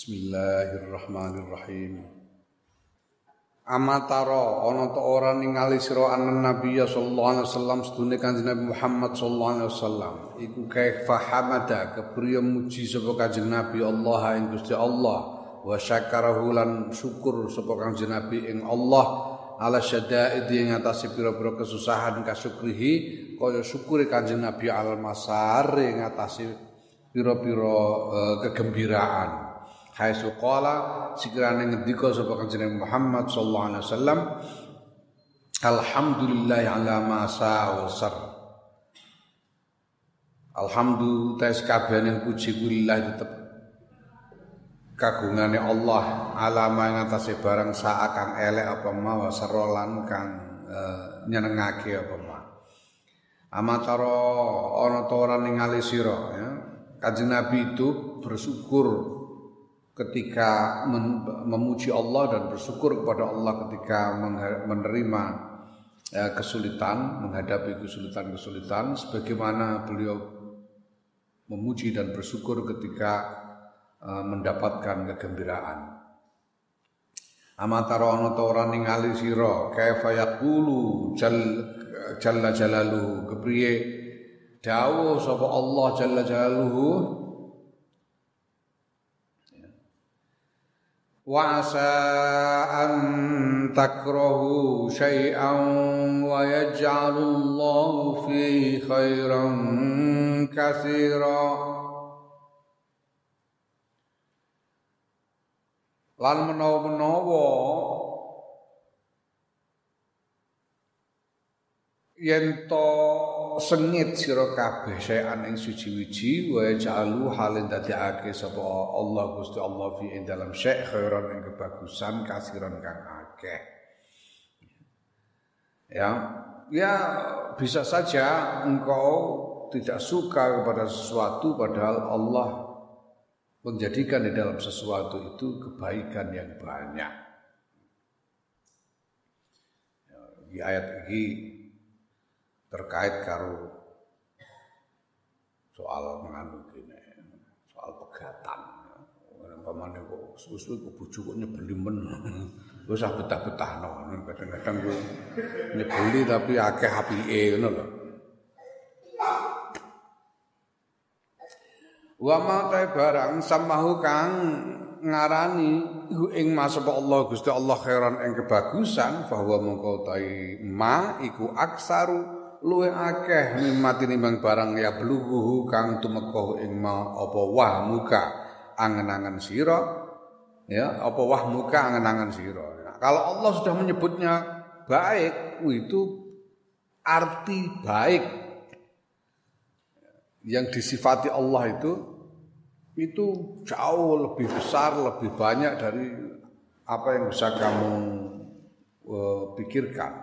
Bismillahirrahmanirrahim. Amataro ana ta ora ningali sira anan Nabi sallallahu alaihi wasallam sedune Kanjeng Nabi Muhammad sallallahu alaihi wasallam. Iku kaifa hamada kepriye muji sapa Kanjeng Nabi Allah ing Gusti Allah. Wa syakarahu lan syukur sapa Kanjeng Nabi ing Allah. Ala syada'id ing atase pira-pira kesusahan kasukrihi kaya syukure Kanjeng Nabi al masar ing atase pira-pira uh, kegembiraan Hai suqala sikirane ngendika sapa kanjeng Muhammad sallallahu alaihi wasallam. Alhamdulillah ala ma sa'usar Alhamdulillah tes kabehane puji kulillah tetep. Kagungane Allah alama ing atase barang saakang elek apa ma wasarolan kang uh, nyenengake apa ma. Amatara ana ta ora ya. Kanjeng Nabi itu bersyukur ketika memuji Allah dan bersyukur kepada Allah ketika menerima ya, kesulitan, menghadapi kesulitan-kesulitan sebagaimana beliau memuji dan bersyukur ketika uh, mendapatkan kegembiraan. Amatara ana ta ora ningali sira kaifa yaqulu jalla jalaluhu kepriye dawuh sapa Allah jalla jalaluhu وعسى أن تكرهوا شيئا ويجعل الله فيه خيرا كثيرا. Lan menawa-menawa yen to sengit sira kabeh sayan ing suci-wiji wa ja'alu halin dadekake sapa Allah Gusti Allah fi ing dalam syai khairan ing kebagusan kasiran kang akeh. Ya ya bisa saja engkau tidak suka kepada sesuatu padahal Allah menjadikan di dalam sesuatu itu kebaikan yang banyak. Ya, di ayat ini terkait karo soal menganu gini, soal pegatan. Pamane kok susu kok bojo kok nyebeli men. Wis ah betah-betahno. Kadang-kadang gue nyebeli tapi akeh apike ngono lho. Wa ma barang samahu kang ngarani ing masapa Allah Gusti Allah khairan ing kebagusan bahwa mengko ma iku aksaru luwe akeh mimati nimbang barang ya bluhu kang tumeka ing ma apa wah muka angen-angen sira. Ya apa wah muka angen-angen sira. Nah, kalau Allah sudah menyebutnya baik itu arti baik. Yang disifati Allah itu itu jauh lebih besar lebih banyak dari apa yang bisa kamu uh, pikirkan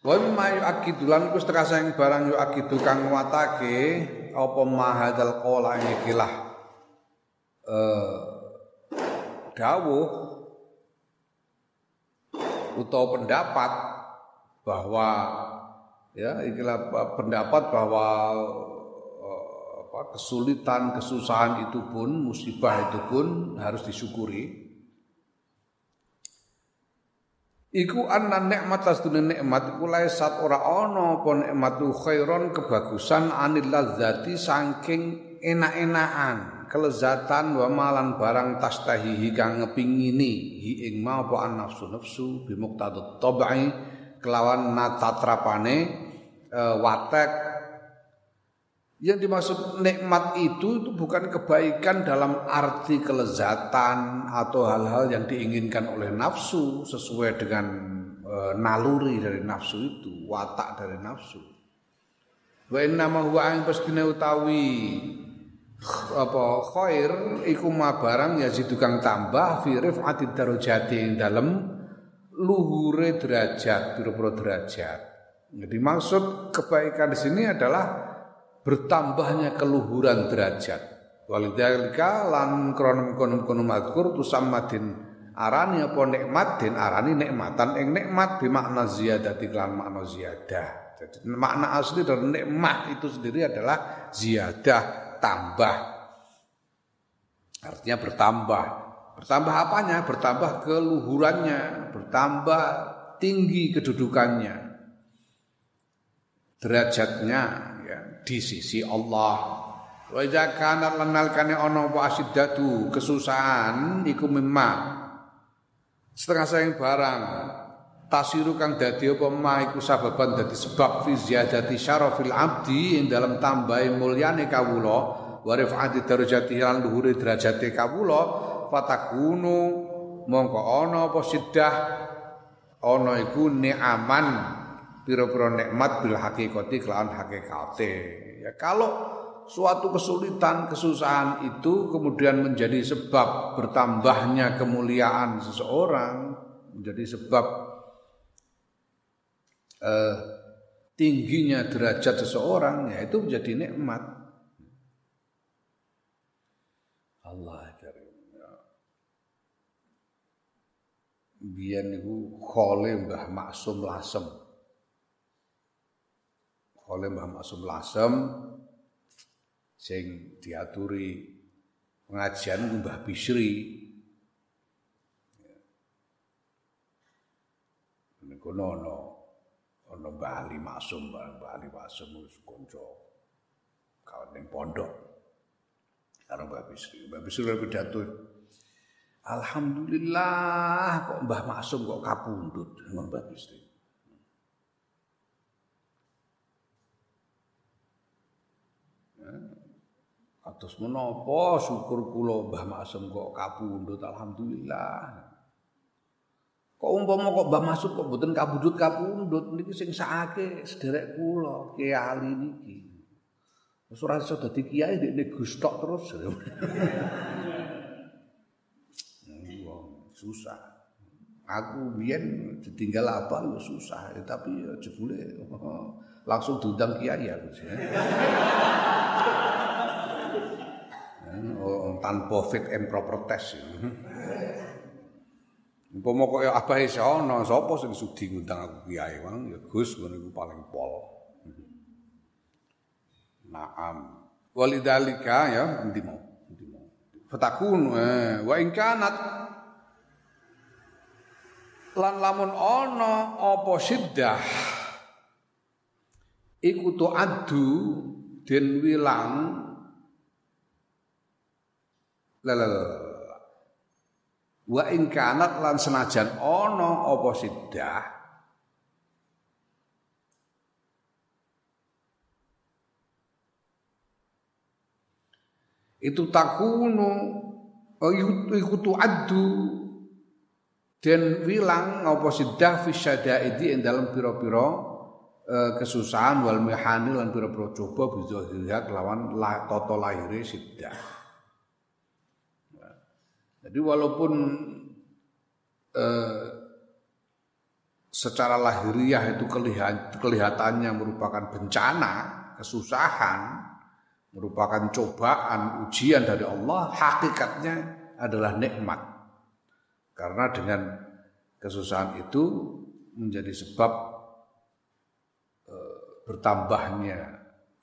Wa mimma yu'akidu lan iku setengah yang barang yu'akidu kang nguatake apa mahadal qala ini kilah eh dawuh utawa pendapat bahwa ya ikilah pendapat bahwa apa kesulitan kesusahan itu pun musibah itu pun harus disyukuri Iku anna nikmat asdune nikmat. Iku laisat ora ana apa nikmatu khairon kebagusan anil ladzati saking enak-enakan. Kelezatan wa malan barang tastahihi kang ngepingini. Hi ing ma apa an nafsu nafsu bi muqtadut tabai kelawan natatrapane e, watek yang dimaksud nikmat itu itu bukan kebaikan dalam arti kelezatan atau hal-hal yang diinginkan oleh nafsu sesuai dengan e, naluri dari nafsu itu, watak dari nafsu. Wa inna ma huwa ang pastine utawi apa khair iku ma barang ya kang tambah fi rifati darajati dalam luhure derajat, pira-pira derajat. Jadi maksud kebaikan di sini adalah bertambahnya keluhuran derajat. Walidzalika lan kronom konom konom madkur tusammadin arani apa nikmat den arani nikmatan ing nikmat bimakna ziyadati lan makna ziyadah. Jadi makna asli dari nikmat itu sendiri adalah ziyadah tambah Artinya bertambah. Bertambah apanya? Bertambah keluhurannya, bertambah tinggi kedudukannya. Derajatnya ya, di sisi Allah. Wa idza kana lanalkane ana apa asiddatu kesusahan iku mimma setengah sayang barang tasiru kang dadi apa ma iku sababan dadi sebab fi ziyadati syarafil abdi ing dalam tambahi mulyane kawula wa rif'ati darajati lan luhure derajate kawula fatakunu mongko ana apa siddah ana iku ni'aman pira-pira nikmat bil hakikati kelawan hakikate ya kalau suatu kesulitan, kesusahan itu kemudian menjadi sebab bertambahnya kemuliaan seseorang, menjadi sebab eh, tingginya derajat seseorang ya itu menjadi nikmat. Allah karim. Biyen niku khole Mbah Maksum Lasem. Khole Mbah Maksum Lasem sing diaturi pengajian Mbah Bisri. Niku nono ana Mbah Masum, Mbah Ali Masum wis kanca kawan ning pondok karo Mbah Bisri. Mbah Bisri pidato Alhamdulillah kok Mbah Masum kok kapundhut Mbah Bisri. Atus menapa syukur kula Mbah Masum kok kapundhut alhamdulillah. Kok umpama kok Mbah Masud kok mboten kabudut-kabundut niki sing sakake sederek kula Kiai niki. Wis ora iso dadi kiai dekne gustok terus. Wong susah. Aku biyen ditinggal apa lu susah, ya, tapi ya jebule langsung diundang kiai aku sih. Oh, tanpa fit and proper test. Ya. Umpama kok ya abahe sono, sapa sing sudi ngundang aku kiai wong ya Gus ngono iku paling pol. Naam. Walidalika ya endi mau? Endi mau? Fatakun eh, wa in kanat lan lamun ana apa siddah iku adu den wilang lalala wa ing kanat lan senajan ana apa sidah itu takunu oh, iku adu dan wilang apa sidah fi syadaidi ing dalam pira-pira eh, kesusahan wal mihani lan pira-pira coba bisa dilihat lawan la, toto sidah jadi walaupun eh, secara lahiriah itu kelihatannya merupakan bencana, kesusahan, merupakan cobaan, ujian dari Allah, hakikatnya adalah nikmat. Karena dengan kesusahan itu menjadi sebab eh, bertambahnya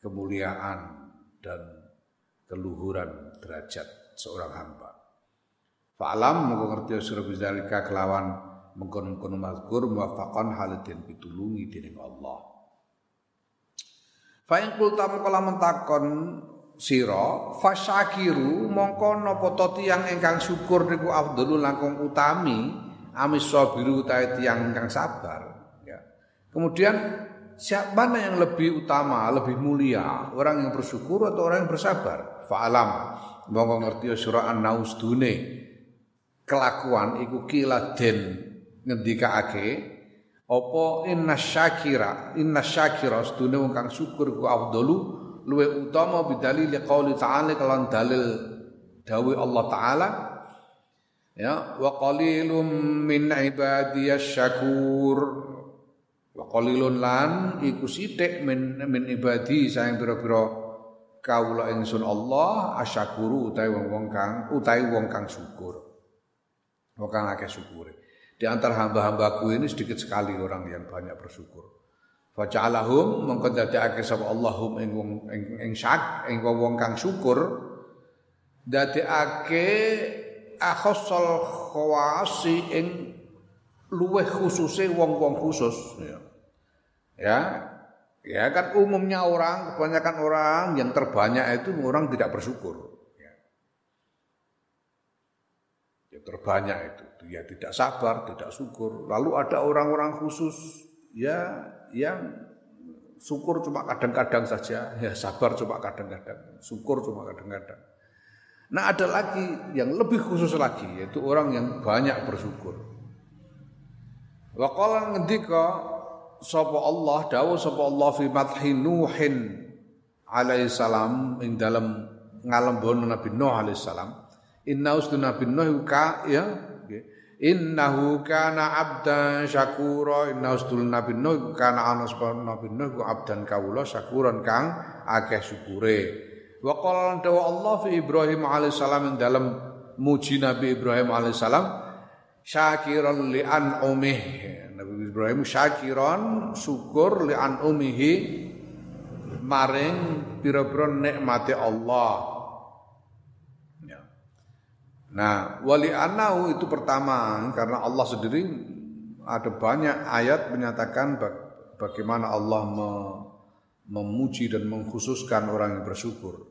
kemuliaan dan keluhuran derajat seorang hamba. Fa'alam mongko ngerti sira bizalika kelawan mengkon-mengkon mazkur muwafaqan halatin pitulungi dening Allah. Fa in qulta mongko lamun takon sira fasyakiru mongko napa to tiyang ingkang syukur niku afdhalu langkung utami amis sabiru utahe tiyang ingkang sabar ya. Kemudian siapa mana yang lebih utama, lebih mulia, orang yang bersyukur atau orang yang bersabar? Fa'alam mongko ngerti sira an-naus dune kelakuan iku kila den ngendikaake apa inna syakira inna syakira sedune wong kang syukur ku afdalu luwe utama bidalil qauli ta'ala kalan dalil dawuh Allah taala ya wa qalilum min ibadiyasy syakur. Wa qalilun lan iku sithik min min ibadi sayang pira-pira kawula ingsun Allah asyakuru utawi wong-wong kang utawi wong kang syukur Bukan akeh syukur. Di antara hamba-hambaku ini sedikit sekali orang yang banyak bersyukur. Faja'alahum mongko dadekake sapa Allahum ing wong ing syak ing wong kang syukur dadekake akhassal khawasi ing luweh khususe wong-wong khusus ya. ya. Ya kan umumnya orang, kebanyakan orang yang terbanyak itu orang tidak bersyukur. Ya, ya terbanyak itu, dia tidak sabar, tidak syukur. Lalu ada orang-orang khusus ya yang syukur cuma kadang-kadang saja, ya sabar cuma kadang-kadang, syukur cuma kadang-kadang. Nah ada lagi yang lebih khusus lagi yaitu orang yang banyak bersyukur. Wa qala ngendika sapa Allah dawuh sapa Allah fi madhi Nuhin alaihi salam ing dalam ngalembono Nabi Nuh alaihi salam. Inna ustu Nabi Nuh ka ya Innahu kana abdan syakura inna ustul nabi Nuh kana ana nabi Nuh abdan kawula syakuran kang akeh syukure. Wa qala dawa Allah fi Ibrahim alaihissalam dalam muji Nabi Ibrahim alaihissalam syakiran li an umih. Nabi Ibrahim syakiran syukur li an umihi maring pira-pira nikmate Allah. Nah, wali anau itu pertama karena Allah sendiri ada banyak ayat menyatakan bagaimana Allah me memuji dan mengkhususkan orang yang bersyukur.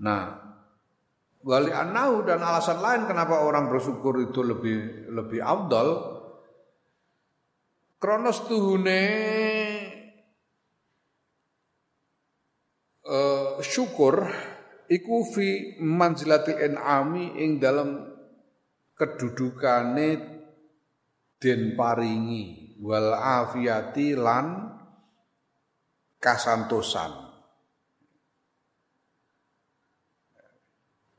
Nah, wali anau dan alasan lain kenapa orang bersyukur itu lebih lebih abdal kronos tuhune uh, syukur iku fi manzilati en'ami ing dalam kedudukane den paringi wal afiati lan kasantosan.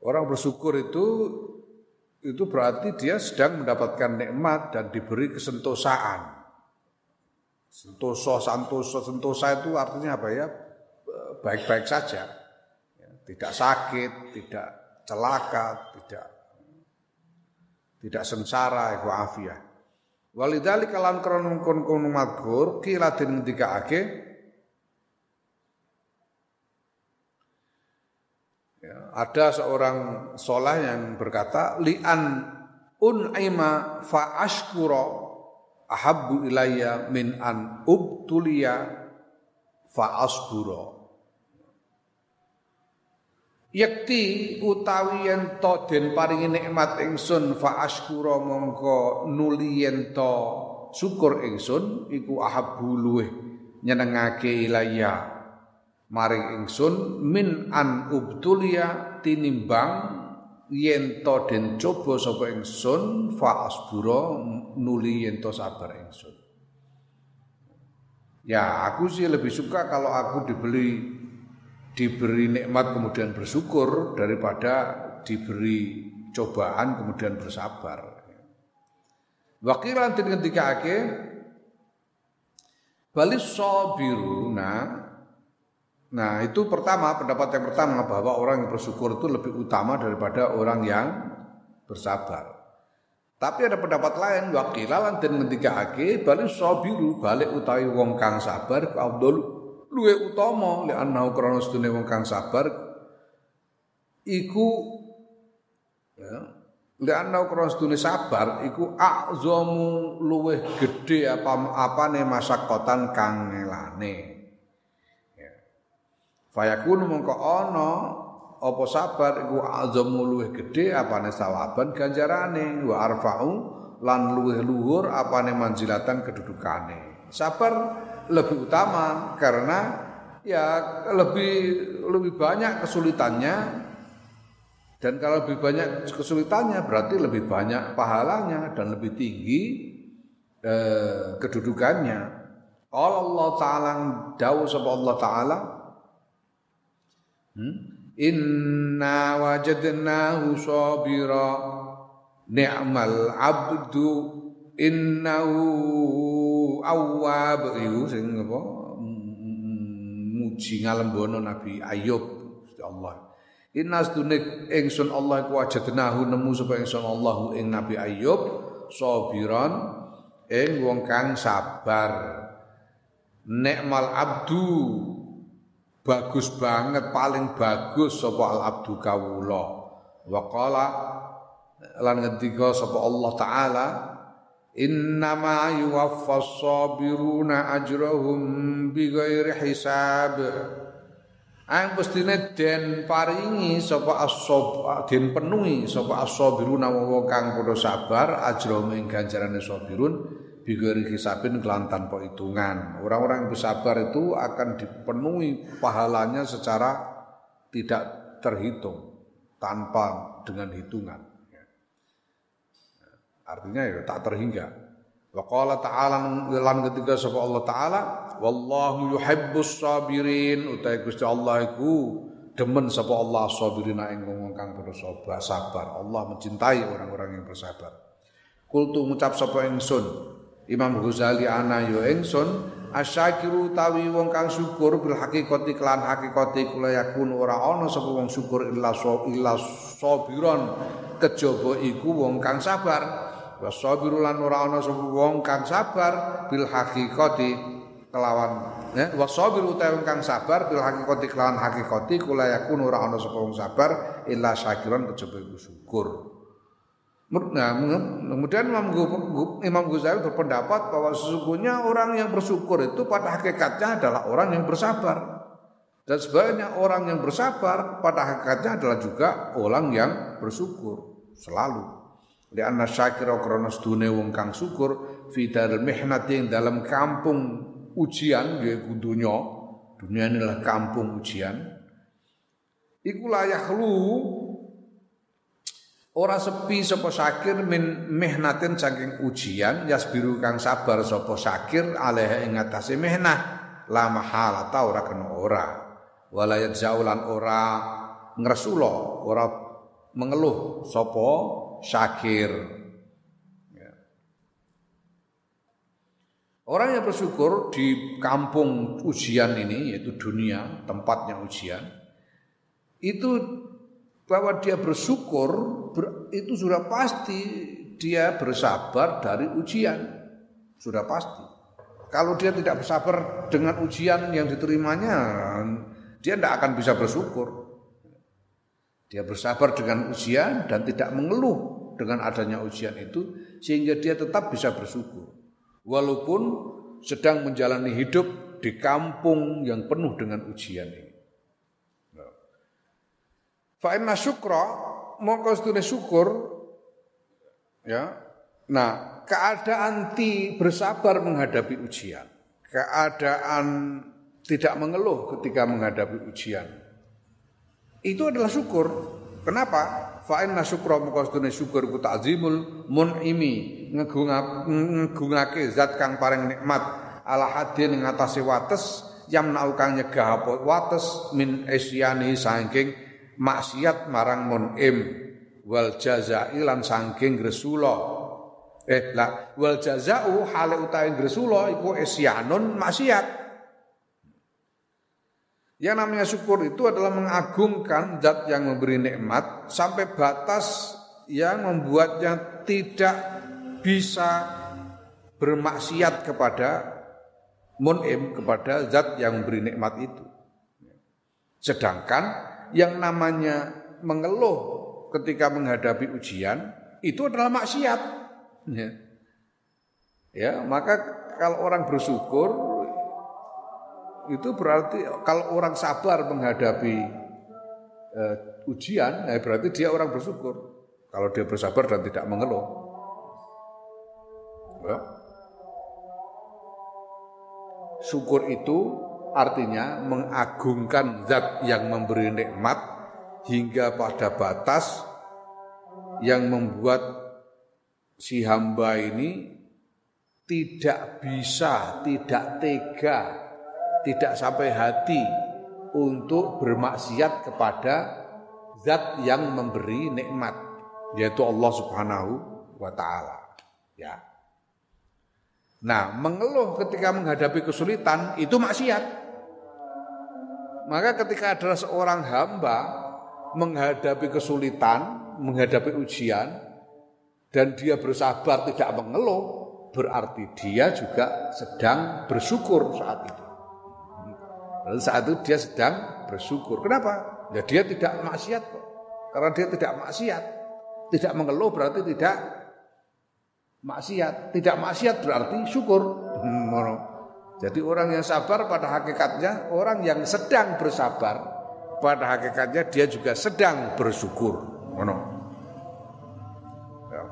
Orang bersyukur itu itu berarti dia sedang mendapatkan nikmat dan diberi kesentosaan. Sentoso, santoso, sentosa itu artinya apa ya? Baik-baik saja. Ya, tidak sakit, tidak celaka, tidak tidak sengsara iku afiyah. Walidali kalan kronon kon kon madkur kila den ake ada seorang soleh yang berkata li'an un'ima fa ashkura ahabbu ilayya min an ubtuliya fa asbura Yakti utawi yen to den paringi nikmat ingsun fa ashkura mongko nuli yen to syukur ingsun iku ahabbu luweh nyenengake ilayya maring ingsun min an ubtulia tinimbang yen to den coba sapa ingsun fa asbura nuli yen to sabar ingsun. Ya aku sih lebih suka kalau aku dibeli diberi nikmat kemudian bersyukur daripada diberi cobaan kemudian bersabar wakilan ketika ake bali sabiruna Nah itu pertama pendapat yang pertama bahwa orang yang bersyukur itu lebih utama daripada orang yang bersabar. Tapi ada pendapat lain wakilalan dan ketika ake balik sobiru balik utawi wong kang sabar abdul luwe utama li annahu krana sedune wong kang sabar iku ya li annahu krana sedune sabar iku akzamu luweh gede apa apane masakotan kang ngelane Fayakun mongko ana apa sabar iku azamu luwih gedhe apane sawaban ganjarane wa arfa'u lan luwih luhur apane manjilatan kedudukane. Sabar lebih utama karena ya lebih lebih banyak kesulitannya dan kalau lebih banyak kesulitannya berarti lebih banyak pahalanya dan lebih tinggi eh, kedudukannya. Allah Ta'ala dawuh sapa Allah Ta'ala Hmm? Inna wajadnahu sabira ni'mal abdu innahu awwab iku sing apa? Muji ngalembono Nabi Ayub. Allah. Inna sedune ingsun Allah iku wajadnahu nemu sapa ingsun Allah ing Nabi Ayub sabiran ing wong kang sabar. Nikmal abdu. Bagus banget paling bagus sapa al abdu kawula. Wa qala lan ngendika sapa Allah taala Innama yuwaffas sabiruna ajrahum bighairi hisab. Ang pestine den paringi sapa asob den penuhi sapa asabiruna wong kang padha sabar ajrahum ing ganjarane sabirun bighairi hisabin kelan tanpa hitungan. Orang-orang yang bersabar itu akan dipenuhi pahalanya secara tidak terhitung tanpa dengan hitungan. Artinya ya tak terhingga. Wa qala ta'ala lan ketika sapa Allah taala wallahu yuhibbus sabirin utai Gusti Allah iku demen sapa Allah sabirin ing wong kang bersabar sabar. Allah mencintai orang-orang yang bersabar. Kultu ngucap sapa ingsun Imam Ghazali ana yo ingsun asyakiru tawi wong kang syukur bil hakikati kelan hakikati kula yakun ora ana sapa wong syukur illa illa sabiron kejaba iku wong kang sabar wasabiru lan ora ana sapa wong kang sabar bil haqiqati kelawan ya wasabiru utawa kang sabar bil haqiqati kelawan haqiqati kula yakun ora ana sapa wong sabar illa syakiran kejaba syukur Nah, kemudian Imam, Imam Ghazali berpendapat bahwa sesungguhnya orang yang bersyukur itu pada hakikatnya adalah orang yang bersabar. Dan sebaliknya orang yang bersabar pada hakikatnya adalah juga orang yang bersyukur selalu. Li anna syakira krana sedune wong kang syukur fi daril mihnati dalam kampung ujian yaiku dunya. Dunia inilah kampung ujian. Iku layak lu ora sepi sapa syakir min mihnatin saking ujian yasbiru kang sabar sapa syakir alaiha ing atase mihnah la mahala ta ora kena ora wala yadzaulan ora ngresula ora mengeluh sapa syakir. Ya. Orang yang bersyukur di kampung ujian ini yaitu dunia tempatnya ujian itu bahwa dia bersyukur itu sudah pasti dia bersabar dari ujian sudah pasti. Kalau dia tidak bersabar dengan ujian yang diterimanya, dia tidak akan bisa bersyukur. Dia bersabar dengan ujian dan tidak mengeluh dengan adanya ujian itu sehingga dia tetap bisa bersyukur. Walaupun sedang menjalani hidup di kampung yang penuh dengan ujian ini. Fa inna syukra mongko syukur ya. Nah, keadaan ti bersabar menghadapi ujian, keadaan tidak mengeluh ketika menghadapi ujian, itu adalah syukur. Kenapa? Fa inna syukra muqastune syukur ku ta'zimul mun'imi ngegungake zat kang paring nikmat. Ala hadin ing atase wates yang kang nyegah apa wates min isyani saking maksiat marang mun'im. Wal jazai lan saking gresula. Eh lah wal jazau hale utahe gresula iku isyanun maksiat yang namanya syukur itu adalah mengagungkan zat yang memberi nikmat sampai batas yang membuatnya tidak bisa bermaksiat kepada munim kepada zat yang memberi nikmat itu. Sedangkan yang namanya mengeluh ketika menghadapi ujian itu adalah maksiat. Ya, ya maka kalau orang bersyukur itu berarti kalau orang sabar menghadapi uh, ujian, ya berarti dia orang bersyukur. Kalau dia bersabar dan tidak mengeluh. Ya. Syukur itu artinya mengagungkan zat yang memberi nikmat hingga pada batas yang membuat si hamba ini tidak bisa, tidak tega tidak sampai hati untuk bermaksiat kepada zat yang memberi nikmat yaitu Allah Subhanahu wa taala. Ya. Nah mengeluh ketika menghadapi kesulitan itu maksiat. Maka ketika ada seorang hamba menghadapi kesulitan menghadapi ujian dan dia bersabar tidak mengeluh berarti dia juga sedang bersyukur saat itu Lalu saat itu dia sedang bersyukur. Kenapa? Ya dia tidak maksiat kok. Karena dia tidak maksiat. Tidak mengeluh berarti tidak maksiat. Tidak maksiat berarti syukur. Hmm, Jadi orang yang sabar pada hakikatnya orang yang sedang bersabar pada hakikatnya dia juga sedang bersyukur. Ngono. Ya.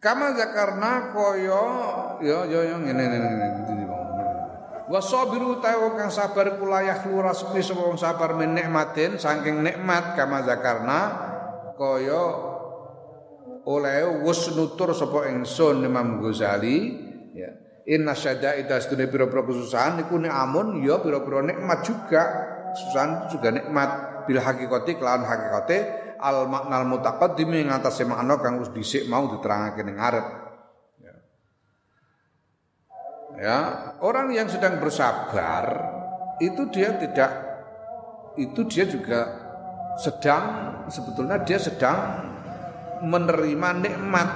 Kama zakarna koyo yo yo yo ngene ngene ngene Wasabiru tahu kang sabar kula yakhlu rasmi sapa wong sabar men nikmatin saking nikmat kama zakarna kaya oleh wis nutur sapa ingsun Imam Ghazali ya. Inna syada'ida sedune pira-pira kesusahan niku amun ya pira-pira nikmat juga. Kesusahan juga nikmat. Bil hakikati kelawan hakikate al maknal mutaqaddim ing atase makna kang wis dhisik mau diterangake ning ngarep ya orang yang sedang bersabar itu dia tidak itu dia juga sedang sebetulnya dia sedang menerima nikmat.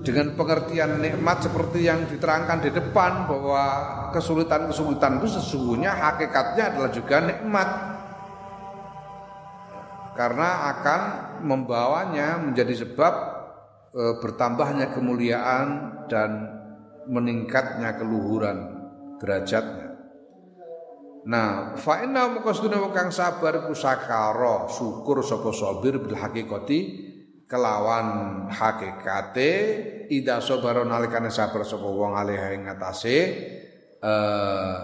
Dengan pengertian nikmat seperti yang diterangkan di depan bahwa kesulitan-kesulitan itu sesungguhnya hakikatnya adalah juga nikmat karena akan membawanya menjadi sebab e, bertambahnya kemuliaan dan meningkatnya keluhuran derajatnya. Nah, fa inna mukasduna kang sabar ku syukur sapa sabir bil hakikati kelawan hakikate ida sabara nalikane sabar sapa wong alih ing ngatasé eh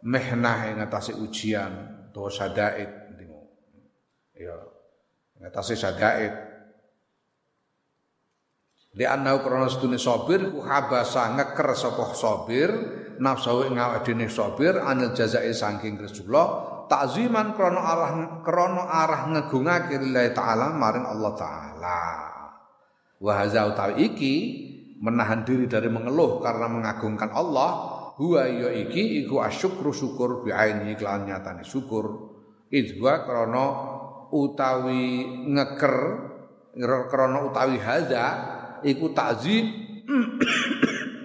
mehnah ing ngatasé ujian to sadaid ya. Ngatasé sadaid Li annahu krana sedune sabir ku habasa ngeker sapa sabir nafsu ing awake dene sabir anil jazai saking Rasulullah takziman krana arah krana arah ngegungake lillahi taala maring Allah taala. Wa hadza iki menahan diri dari mengeluh karena mengagungkan Allah huwa ya iki iku asyukru syukur bi aini kelawan nyatane syukur. Idwa krana utawi ngeker krana utawi hadza iku takzim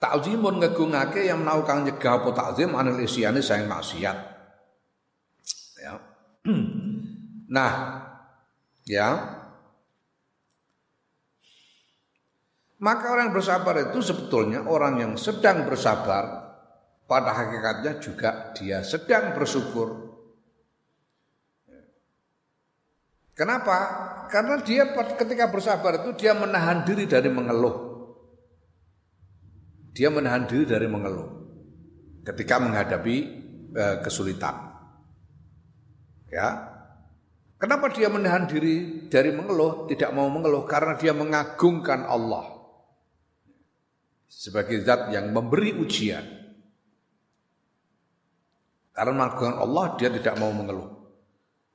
Takzimun ngegungake yang mau kang nyegah apa takzim anil isyane sayang maksiat. Ya. Nah, ya. Maka orang bersabar itu sebetulnya orang yang sedang bersabar pada hakikatnya juga dia sedang bersyukur Kenapa? Karena dia ketika bersabar itu dia menahan diri dari mengeluh. Dia menahan diri dari mengeluh ketika menghadapi e, kesulitan. Ya. Kenapa dia menahan diri dari mengeluh, tidak mau mengeluh? Karena dia mengagungkan Allah sebagai zat yang memberi ujian. Karena mengagungkan Allah, dia tidak mau mengeluh.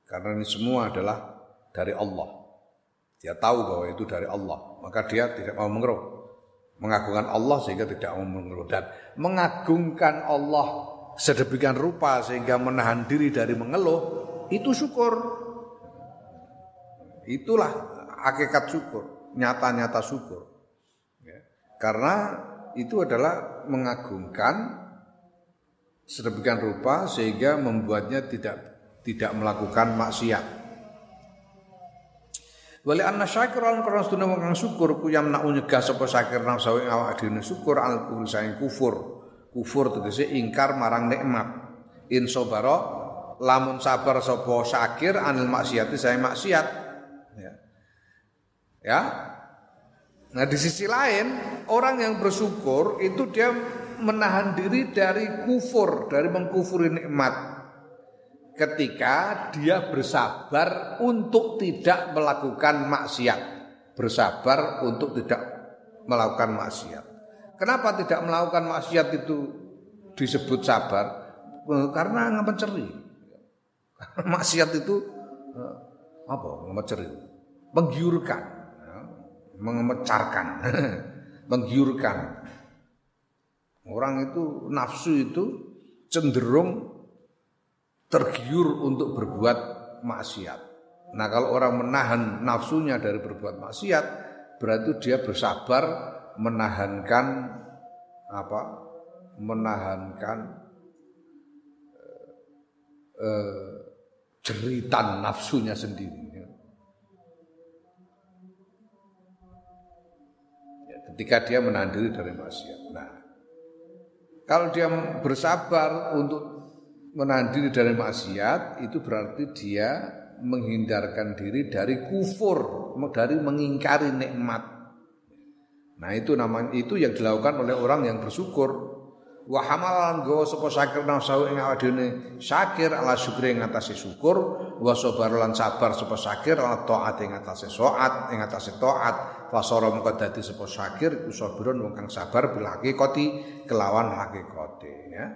Karena ini semua adalah dari Allah. Dia tahu bahwa itu dari Allah, maka dia tidak mau mengeluh. Mengagungkan Allah sehingga tidak mau mengeluh dan mengagungkan Allah sedemikian rupa sehingga menahan diri dari mengeluh itu syukur. Itulah hakikat syukur, nyata-nyata syukur. Ya. Karena itu adalah mengagungkan sedemikian rupa sehingga membuatnya tidak tidak melakukan maksiat. Wali anna syakir lan karena sedune wong syukur ku yamna nyegah sapa syakir nafsu ing awak dhewe syukur al kufur saing kufur. Kufur tegese ingkar marang nikmat. In sabara lamun sabar sapa syakir anil maksiati saya maksiat. Ya. ya. Nah di sisi lain orang yang bersyukur itu dia menahan diri dari kufur, dari mengkufuri nikmat ketika dia bersabar untuk tidak melakukan maksiat. Bersabar untuk tidak melakukan maksiat. Kenapa tidak melakukan maksiat itu disebut sabar? Eh, karena ngepeceri. maksiat itu eh, apa? Ngepeceri. Menggiurkan, ya. mengemecarkan, menggiurkan. Orang itu nafsu itu cenderung tergiur untuk berbuat maksiat. Nah kalau orang menahan nafsunya dari berbuat maksiat, berarti dia bersabar menahankan apa menahankan eh, jeritan nafsunya sendiri ya, ketika dia menahan diri dari maksiat kalau dia bersabar untuk menahan diri dari maksiat itu berarti dia menghindarkan diri dari kufur, dari mengingkari nikmat. Nah, itu namanya itu yang dilakukan oleh orang yang bersyukur. Wa hamalan go sapa syakir nafsu ing awake dhewe syakir ala syukri ing atase syukur, wa sabar lan sabar sapa syakir ala taat ing atase taat, ing atase taat, fasara mengko dadi sapa syakir iku sabirun wong kang sabar bil hakikati kelawan hakikate ya.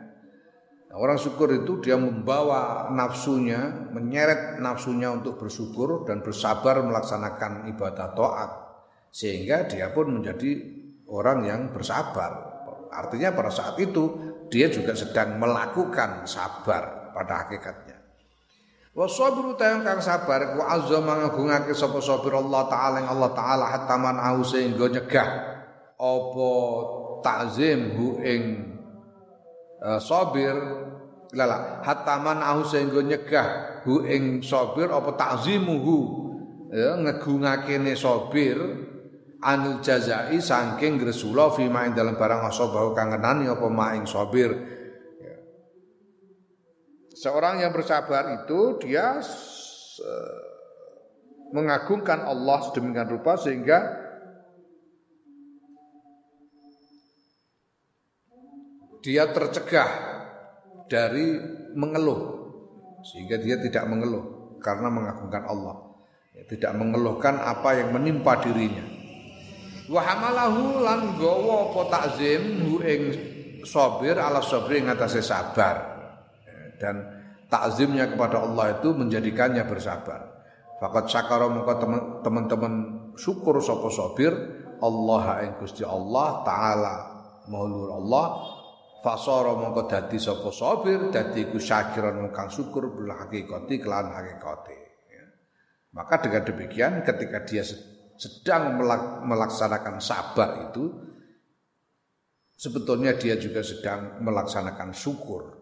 Nah, orang syukur itu dia membawa nafsunya, menyeret nafsunya untuk bersyukur dan bersabar melaksanakan ibadah taat sehingga dia pun menjadi orang yang bersabar. Artinya pada saat itu dia juga sedang melakukan sabar pada hakikatnya. Wa sabru tayang kang sabar ku azza mangagungake sapa sabir Allah taala yang Allah taala hatta man sehingga nyegah apa takzim hu ing uh, sabir lala hatta man sehingga nyegah hu ing sabir apa takzimuhu ya ngegungake ne sabir anil jazai saking gresula fi ma ing dalam barang asabah kang ngenani apa ma ing sabir. Seorang yang bersabar itu dia mengagungkan Allah sedemikian rupa sehingga dia tercegah dari mengeluh. Sehingga dia tidak mengeluh karena mengagungkan Allah. Ya, tidak mengeluhkan apa yang menimpa dirinya. Wa hamalahu lan gawa apa hu ing sabir ala sabri ing atase sabar dan takzimnya kepada Allah itu menjadikannya bersabar fakat syakara mengko teman-teman syukur sapa sabir Allah ing Gusti Allah taala maulur Allah Fasara mongko dadi sapa sabir dadi iku syakiran kang syukur bil hakikati kelan hakikate ya. Maka dengan demikian ketika dia sedang melaksanakan sabar itu sebetulnya dia juga sedang melaksanakan syukur.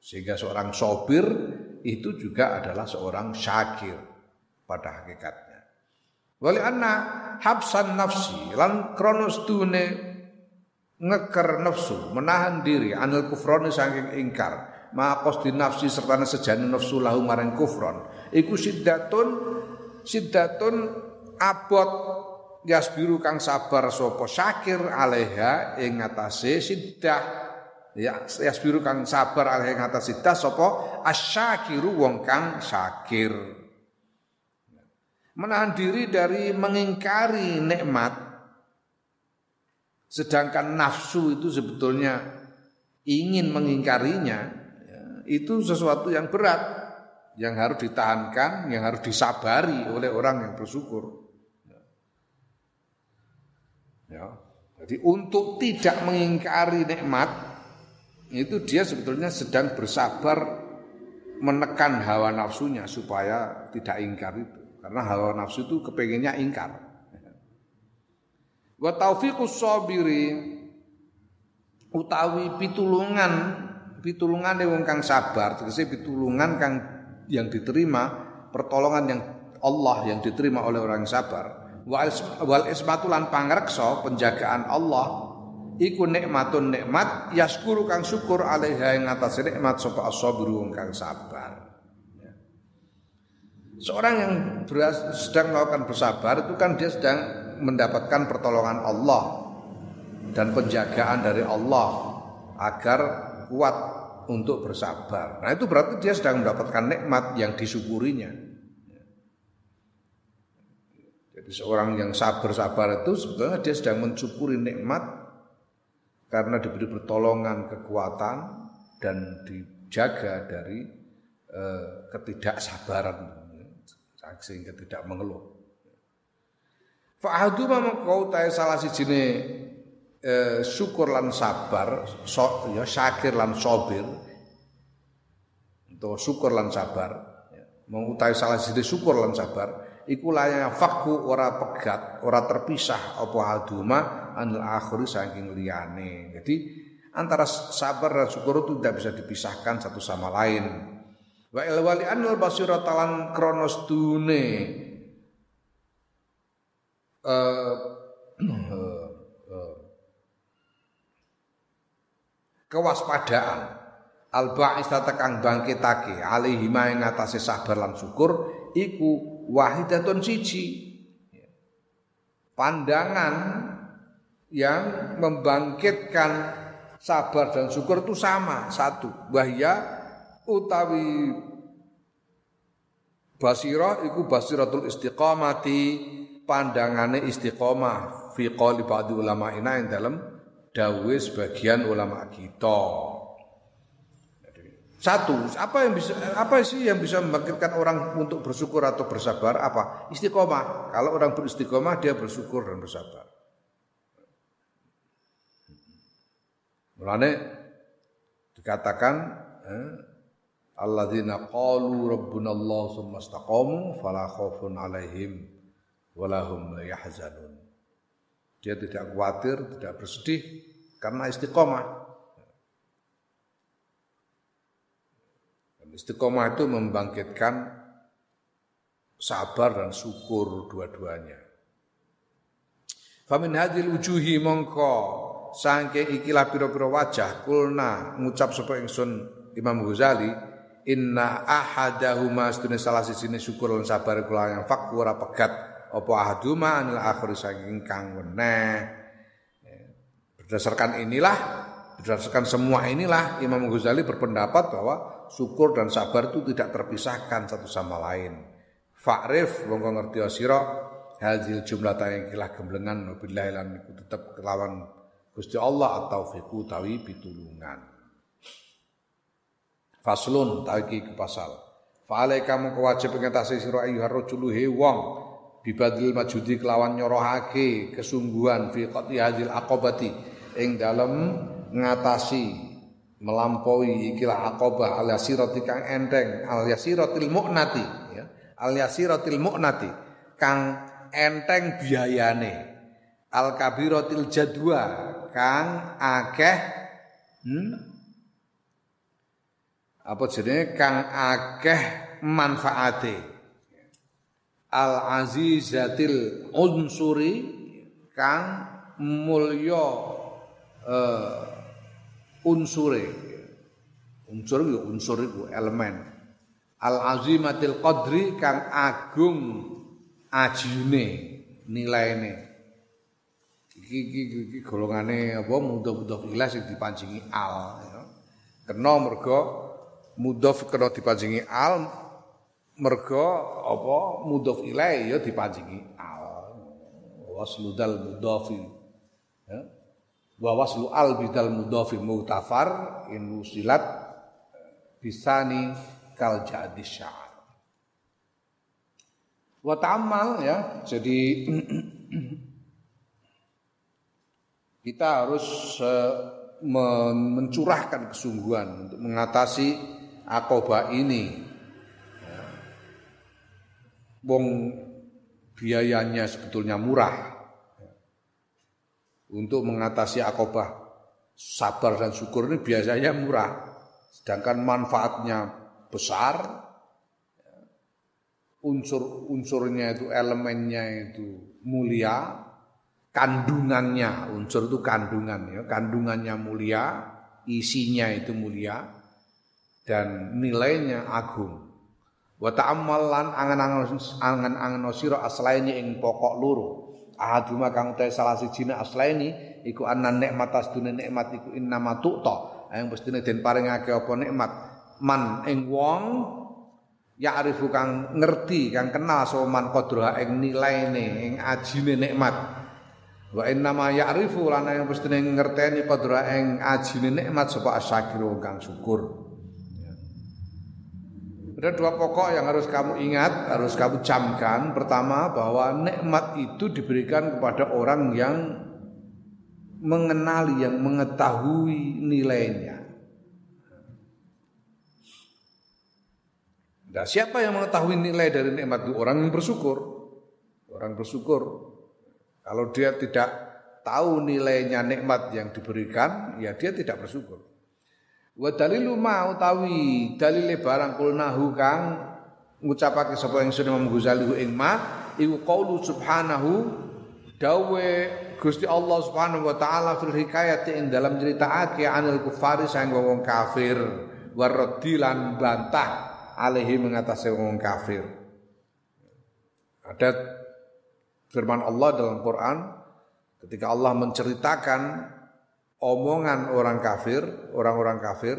Sehingga seorang sobir itu juga adalah seorang syakir pada hakikatnya. Wali anna habsan nafsi lan kronos dune ngeker nafsu, menahan diri anil kufroni saking ingkar. Maka di nafsi serta sejane nafsu lahu maring kufron. Iku siddatun siddatun abot yasbiru kang sabar sapa syakir alaiha ing siddah ya yasbiru kang sabar alaiha ing atas siddah sapa asyakiru wong kang syakir menahan diri dari mengingkari nikmat Sedangkan nafsu itu sebetulnya ingin mengingkarinya, ya, itu sesuatu yang berat, yang harus ditahankan, yang harus disabari oleh orang yang bersyukur. Ya. Jadi untuk tidak mengingkari nikmat, itu dia sebetulnya sedang bersabar menekan hawa nafsunya supaya tidak ingkar itu. Karena hawa nafsu itu kepengennya ingkar. Wa taufiqus sabiri utawi pitulungan pitulungan wong kang sabar tegese pitulungan kang yang diterima pertolongan yang Allah yang diterima oleh orang yang sabar wal ismatu lan pangreksa penjagaan Allah iku nikmatun nikmat yaskuru kang syukur alaiha ing atas nikmat sapa as-sabiru wong kang sabar ya. Seorang yang sedang melakukan bersabar itu kan dia sedang mendapatkan pertolongan Allah dan penjagaan dari Allah agar kuat untuk bersabar. Nah itu berarti dia sedang mendapatkan nikmat yang disyukurinya. Jadi seorang yang sabar-sabar itu sebetulnya dia sedang mensyukuri nikmat karena diberi pertolongan kekuatan dan dijaga dari eh, ketidaksabaran sehingga tidak mengeluh. Fa'adu mengkau tae salah sijine eh, syukur lan sabar, so, ya syakir lan sobir. Itu syukur lan sabar, ya. mengutai salah siji syukur lan sabar, iku layang fakku ora pegat, ora terpisah apa haduma anil akhiri saking liyane. Jadi antara sabar dan syukur itu tidak bisa dipisahkan satu sama lain. Wa ilwali anil basira talan kronos dune uh, uh, uh, kewaspadaan al ba'is kang bangkitake alaihi ma ing atase sabar lan syukur iku wahidatun siji pandangan yang membangkitkan sabar dan syukur itu sama satu wahya utawi basirah iku basiratul istiqamati pandangane istiqomah fi qali ba'di ulama ina yang dalam dawe sebagian ulama kita satu, apa yang bisa apa sih yang bisa membangkitkan orang untuk bersyukur atau bersabar? Apa? Istiqomah. Kalau orang beristiqomah dia bersyukur dan bersabar. Mulane dikatakan eh, alladzina qalu rabbuna Allah tsumma istaqamu fala khaufun alaihim wala hum yahzanun. Dia tidak khawatir, tidak bersedih karena istiqomah. Istiqomah itu membangkitkan sabar dan syukur dua-duanya. Famin hadil ujuhi mongko sangke ikilah piro-piro wajah kulna ngucap sapa ingsun Imam Ghazali inna ahadahuma sedune salah sisine syukur lan sabar kula yang fak ora pegat apa ahaduma anil akhir saking kang weneh berdasarkan inilah berdasarkan semua inilah Imam Ghazali berpendapat bahwa syukur dan sabar itu tidak terpisahkan satu sama lain. Fa'rif wong ngerti sira hadil jumlah yang kilah gemblengan billahi lan iku tetep kelawan Gusti Allah atau fiku tawi pitulungan. Faslun tawi ke pasal. Fa'alai kamu kewajib ngatasi sira ayyuhar rajulu he wong bibadil majudi kelawan nyorohake kesungguhan fi qati hadil aqabati ing dalem ngatasi melampaui ikilah aqabah al yasirati kang enteng al yasiratil mu'nati ya al yasiratil mu'nati kang enteng biayane al kabiratil jadwa kang akeh hmm? apa jenenge? Kang akeh manfaate al azizatil unsuri. Kang mulya uh, unsure unsur itu unsur itu elemen. Al azimatil qadri kang agung ajine nilaine iki iki iki golongane apa mudhof-mudhof ilah sing dipancingi al ya. kena mergo mudhof kena dipancingi al mergo apa mudhof ilaih ya dipancingi al. Wasludal mudhofi ya. Wa waslu al bidal mudhafi mutafar in usilat bisani kal jadi sya'ar wa ta'ammal ya jadi kita harus uh, mencurahkan kesungguhan untuk mengatasi akoba ini. Wong biayanya sebetulnya murah. Untuk mengatasi akobah sabar dan syukur ini biasanya murah. Sedangkan manfaatnya besar unsur-unsurnya itu elemennya itu mulia kandungannya unsur itu kandungan ya. Kandungannya mulia isinya itu mulia dan nilainya agung. Wa ta'ammalan angan-angan angan-angan sira aslaine ing pokok loro. Ahaduma kang utahe salah sijine aslaini iku anna nikmat asdune nikmat iku innama tu'ta. Yang mestine den paringake apa nikmat? Man ing wong ya'rifu kang ngerti kang kenal sapa man qadra ing nilaine ing ajine nikmat wa innama ya'rifu lan yang mestine ngerteni qadra ing ajine nikmat sapa asyakiru kang syukur ada dua pokok yang harus kamu ingat, harus kamu camkan. Pertama bahwa nikmat itu diberikan kepada orang yang mengenali, yang mengetahui nilainya. Nah, siapa yang mengetahui nilai dari nikmat itu? Orang yang bersyukur. Orang bersyukur. Kalau dia tidak tahu nilainya nikmat yang diberikan, ya dia tidak bersyukur. Wa dalilu ma utawi dalile barang kulnahu kang ngucapake sapa ingsun Imam Ghazali ing ma iku qaulu subhanahu dawe Gusti Allah Subhanahu wa taala fil hikayati ing dalam nyritakake anil kufari sang wong kafir waradi lan bantah alaihi mengatasi wong kafir. Ada firman Allah dalam Quran ketika Allah menceritakan omongan orang kafir, orang-orang kafir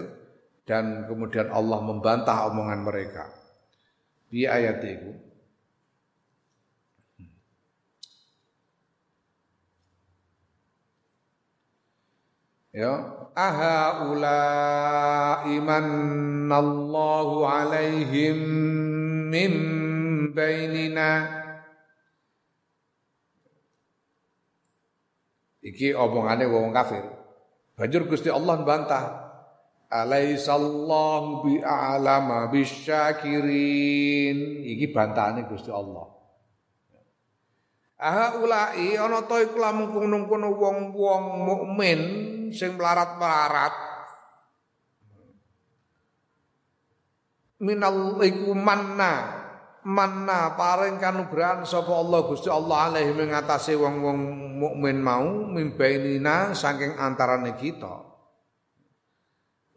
dan kemudian Allah membantah omongan mereka. Di ayat itu Ya, aha ula imannallahu alaihim min bainina Iki omongane wong kafir. Banjur Gusti Allah bantah. Alaisallahu bi a'lama bisyakirin. Iki bantahane Gusti Allah. Aha ulai ana ta iku lamun kono wong-wong mukmin sing melarat-melarat. Minal iku manna manna paring kanugrahan sapa Allah Gusti Allah alaihi mengatasi wong-wong mukmin mau mimbainina saking antarane kita.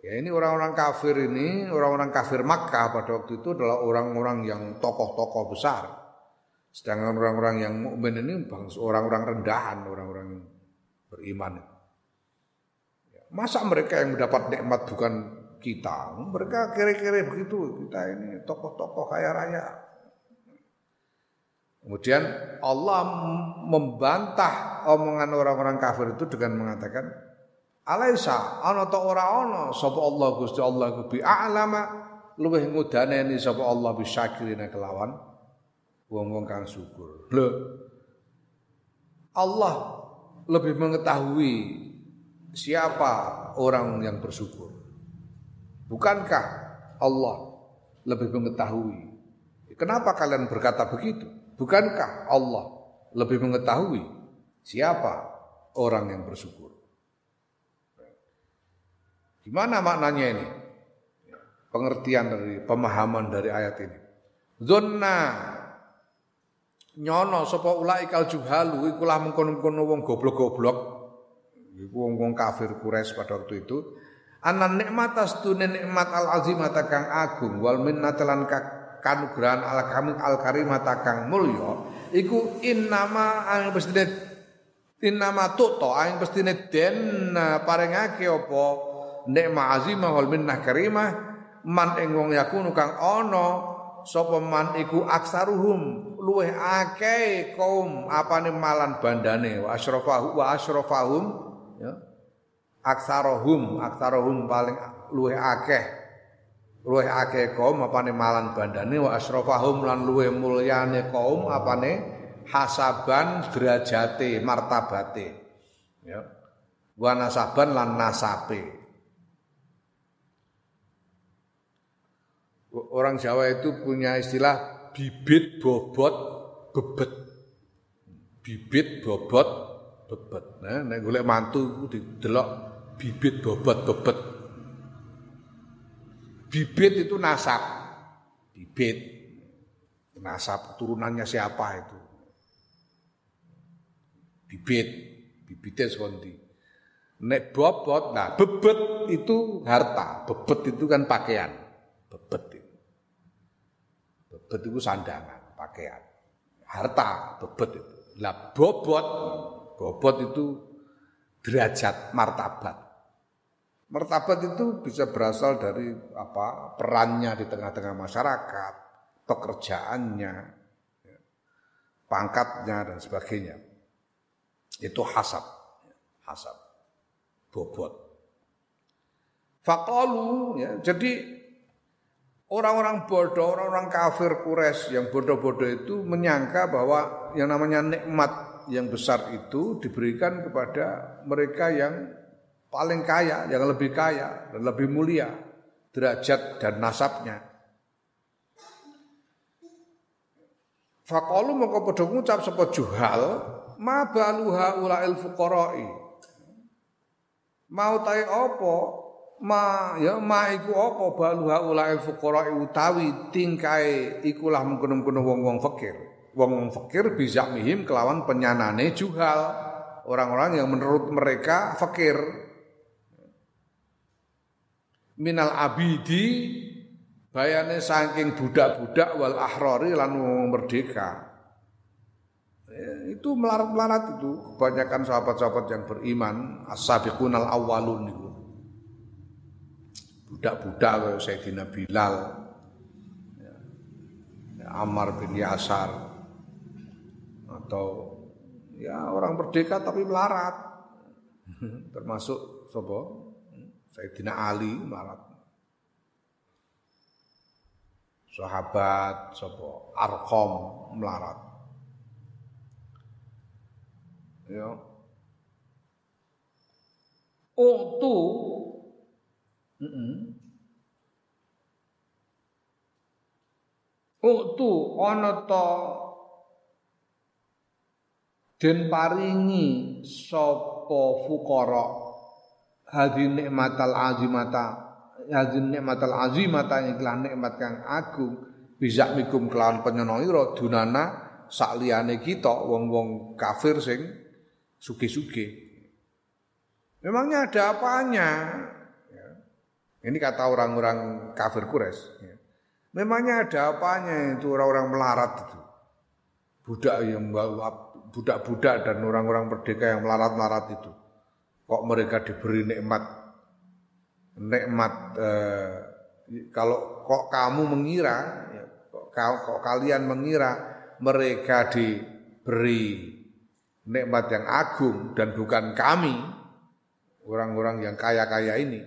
Ya ini orang-orang kafir ini, orang-orang kafir Makkah pada waktu itu adalah orang-orang yang tokoh-tokoh besar. Sedangkan orang-orang yang mukmin ini orang-orang rendahan, orang-orang beriman. Ya, masa mereka yang mendapat nikmat bukan kita? Mereka kira-kira begitu. Kita ini tokoh-tokoh kaya raya. Kemudian Allah membantah omongan orang-orang kafir itu dengan mengatakan Alaisa ana ta ora ana sapa Allah Gusti Allah ku bi a'lama luweh ngudaneni sapa Allah bisyakirina kelawan wong-wong kang syukur. Lho Allah lebih mengetahui siapa orang yang bersyukur. Bukankah Allah lebih mengetahui? Kenapa kalian berkata begitu? Bukankah Allah lebih mengetahui siapa orang yang bersyukur? Gimana maknanya ini? Pengertian dari pemahaman dari ayat ini. Zonna nyono sapa ulaikal juhalu iku lah mengkono-kono wong goblok-goblok iku wong-wong kafir Quraisy pada waktu itu anan nikmat astune nikmat al azimata kang agung wal minnatalan kanugrahan al kami al karimata kang mulya iku innama ang pestine innama tuto ang pestine den parengake apa? Nikmat azimah wal minnah karimah man ing wong yakunu kang ana sapa man iku aksaruhum luweh akeh kaum apane malan bandane wa asrafahu wa asrafahum ya aksarohum aksarohum paling luweh akeh luwih akeh kaum apane malan bandane wa asrafahum lan luwih mulyane kaum apane hasaban derajate martabate. Ya. Wa nasaban lan nasabe. Orang Jawa itu punya istilah bibit bobot bebet. Bibit bobot bebet. Nah nek golek mantu didelok bibit bobot bebet Bibit itu nasab. Bibit. Nasab turunannya siapa itu? Bibit. Bibitnya sekondi. Nek bobot, nah bebet itu harta. Bebet itu kan pakaian. Bebet itu. Bebet itu sandangan, pakaian. Harta, bebet itu. Lah bobot, bobot itu derajat martabat. Martabat itu bisa berasal dari apa perannya di tengah-tengah masyarakat, pekerjaannya, ya, pangkatnya dan sebagainya. Itu hasab, hasab, bobot. Fakalu, ya, jadi orang-orang bodoh, orang-orang kafir kures yang bodoh-bodoh itu menyangka bahwa yang namanya nikmat yang besar itu diberikan kepada mereka yang paling kaya, yang lebih kaya dan lebih mulia derajat dan nasabnya. Fakalu mongko padha ngucap sapa juhal ma baluha ulail fuqara'i? Mau tae apa? Ma ya ma iku apa baluha ulail fuqara'i utawi tingkae ikulah mengkono-mengkono wong-wong fakir. Wong-wong fakir bisa mihim kelawan penyanane juhal orang-orang yang menurut mereka fakir minal abidi bayane saking budak-budak wal ahrori lan merdeka. Ya, itu melarat-melarat itu kebanyakan sahabat-sahabat yang beriman as-sabiqunal awwalun itu. Budak-budak kayak Sayyidina Bilal, ya, ya, Ammar bin Yasar atau ya orang merdeka tapi melarat. Termasuk sobo Sayyidina Ali melarat sahabat sapa Arqam melarat. Ya. Utu mm -mm. Utu ana ta den paringi sapa fuqara hadhi nikmatal azimata hadin nikmatal azimata iklan nikmat kang agung bisa mikum kelawan penyenongira dunana sak liyane kita wong-wong kafir sing suge-suge. Memangnya ada apanya? Ya. Ini kata orang-orang kafir Quraisy. Ya. Memangnya ada apanya itu orang-orang melarat itu? Budak yang budak-budak dan orang-orang merdeka yang melarat-melarat itu. Kok mereka diberi nikmat? Nikmat eh, kalau kok kamu mengira ya, kok, kok kalian mengira mereka diberi nikmat yang agung dan bukan kami orang-orang yang kaya-kaya ini.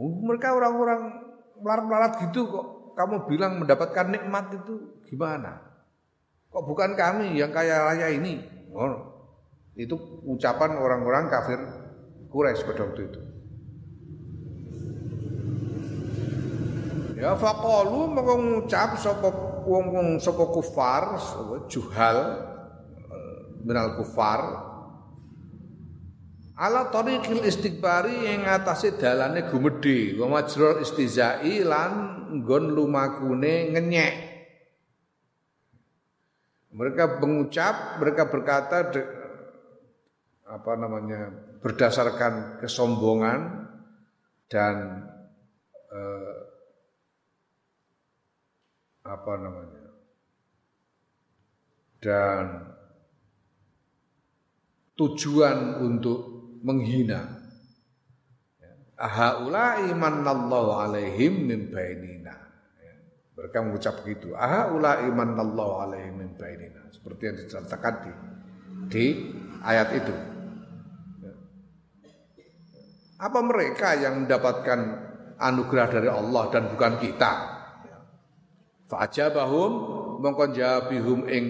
Oh, mereka orang-orang melarat-melarat gitu kok kamu bilang mendapatkan nikmat itu gimana? Kok bukan kami yang kaya raya ini? Oh, itu ucapan orang-orang kafir Quraisy pada waktu itu. Ya faqalu mongko ngucap sapa wong-wong sapa kufar, sapa juhal eh, minal kufar ala tariqil istighbari yang atase dalane gumedhe wa majrul istizai lan nggon lumakune ngenyek mereka mengucap mereka berkata apa namanya berdasarkan kesombongan dan eh, apa namanya dan tujuan untuk menghina Ahaula imanallahu alaihim min bainina. Mereka mengucap begitu. Ahaula imanallahu alaihim min bainina. Seperti yang diceritakan di, di ayat itu. Apa mereka yang mendapatkan anugerah dari Allah dan bukan kita? Fa'ajabahum mongko jawabihum ing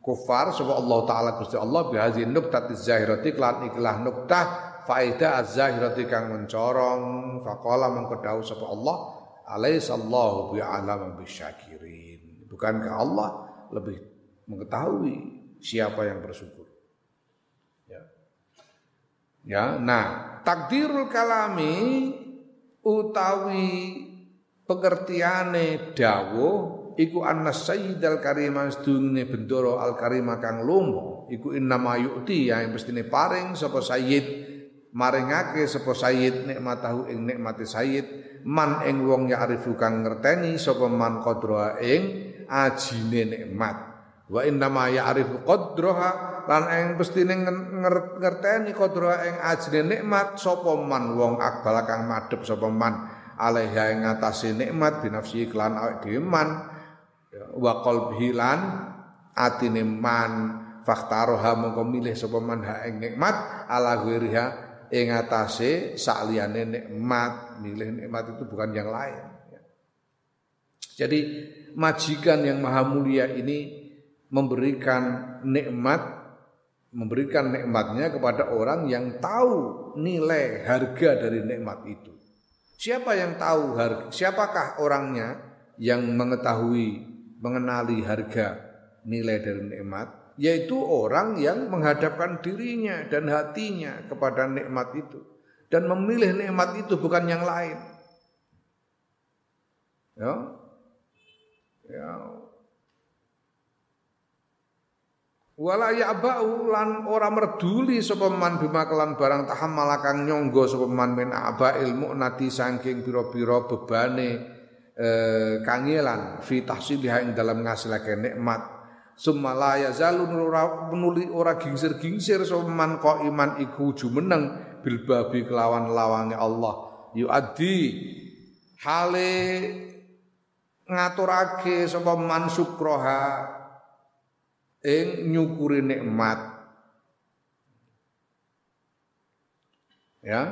kufar sapa Allah taala Gusti Allah bihazi nuktati zahirati klan iklah nuktah faida az-zahirati kang mencorong faqala mongko dawuh sapa Allah alaisallahu bi'alam bisyakirin bukankah Allah lebih mengetahui siapa yang bersyukur ya nah takdirul kalami utawi pengertiane dawuh iku anna sayyidal karimah sedune bendoro al karimah kang lomo iku innama yu'ti ya mestine paring sapa sayyid maringake sapa sayyid nikmatahu ing nikmate sayyid man ing wong ya arifu kang ngerteni sapa man qadra ing ajine nikmat. Wa innama ya arifu qadraha lan ing pestine ngerteni kodra ing ajine nikmat sapa man wong akbal kang madhep sapa man? Alaiha ing atase nikmat binafsi klan awake dhewe man. Wa qalbihi lan atine man. Faktaroha mongko milih sapa man ha ing nikmat. Ala ghiriha ing atase sakliyane nikmat. Milih nikmat itu bukan yang lain. Jadi majikan yang maha mulia ini memberikan nikmat memberikan nikmatnya kepada orang yang tahu nilai harga dari nikmat itu. Siapa yang tahu harga? Siapakah orangnya yang mengetahui mengenali harga nilai dari nikmat yaitu orang yang menghadapkan dirinya dan hatinya kepada nikmat itu dan memilih nikmat itu bukan yang lain. Ya. Ya. Wala ya'ba'u lan ora merduli sapa man bima kelan barang tahammala kang nyangga sapa man min aba'il mu'nati saking pira-pira bebane eh, kangelan fi tahsilih ing dalam ngasilake nikmat. Summa la yazalu ora nuli ora gingsir-gingsir sapa man kok iman iku jumeneng bil babi kelawan lawange Allah. Yuaddi hale ngaturake sapa man sukroha ing nyukuri nikmat ya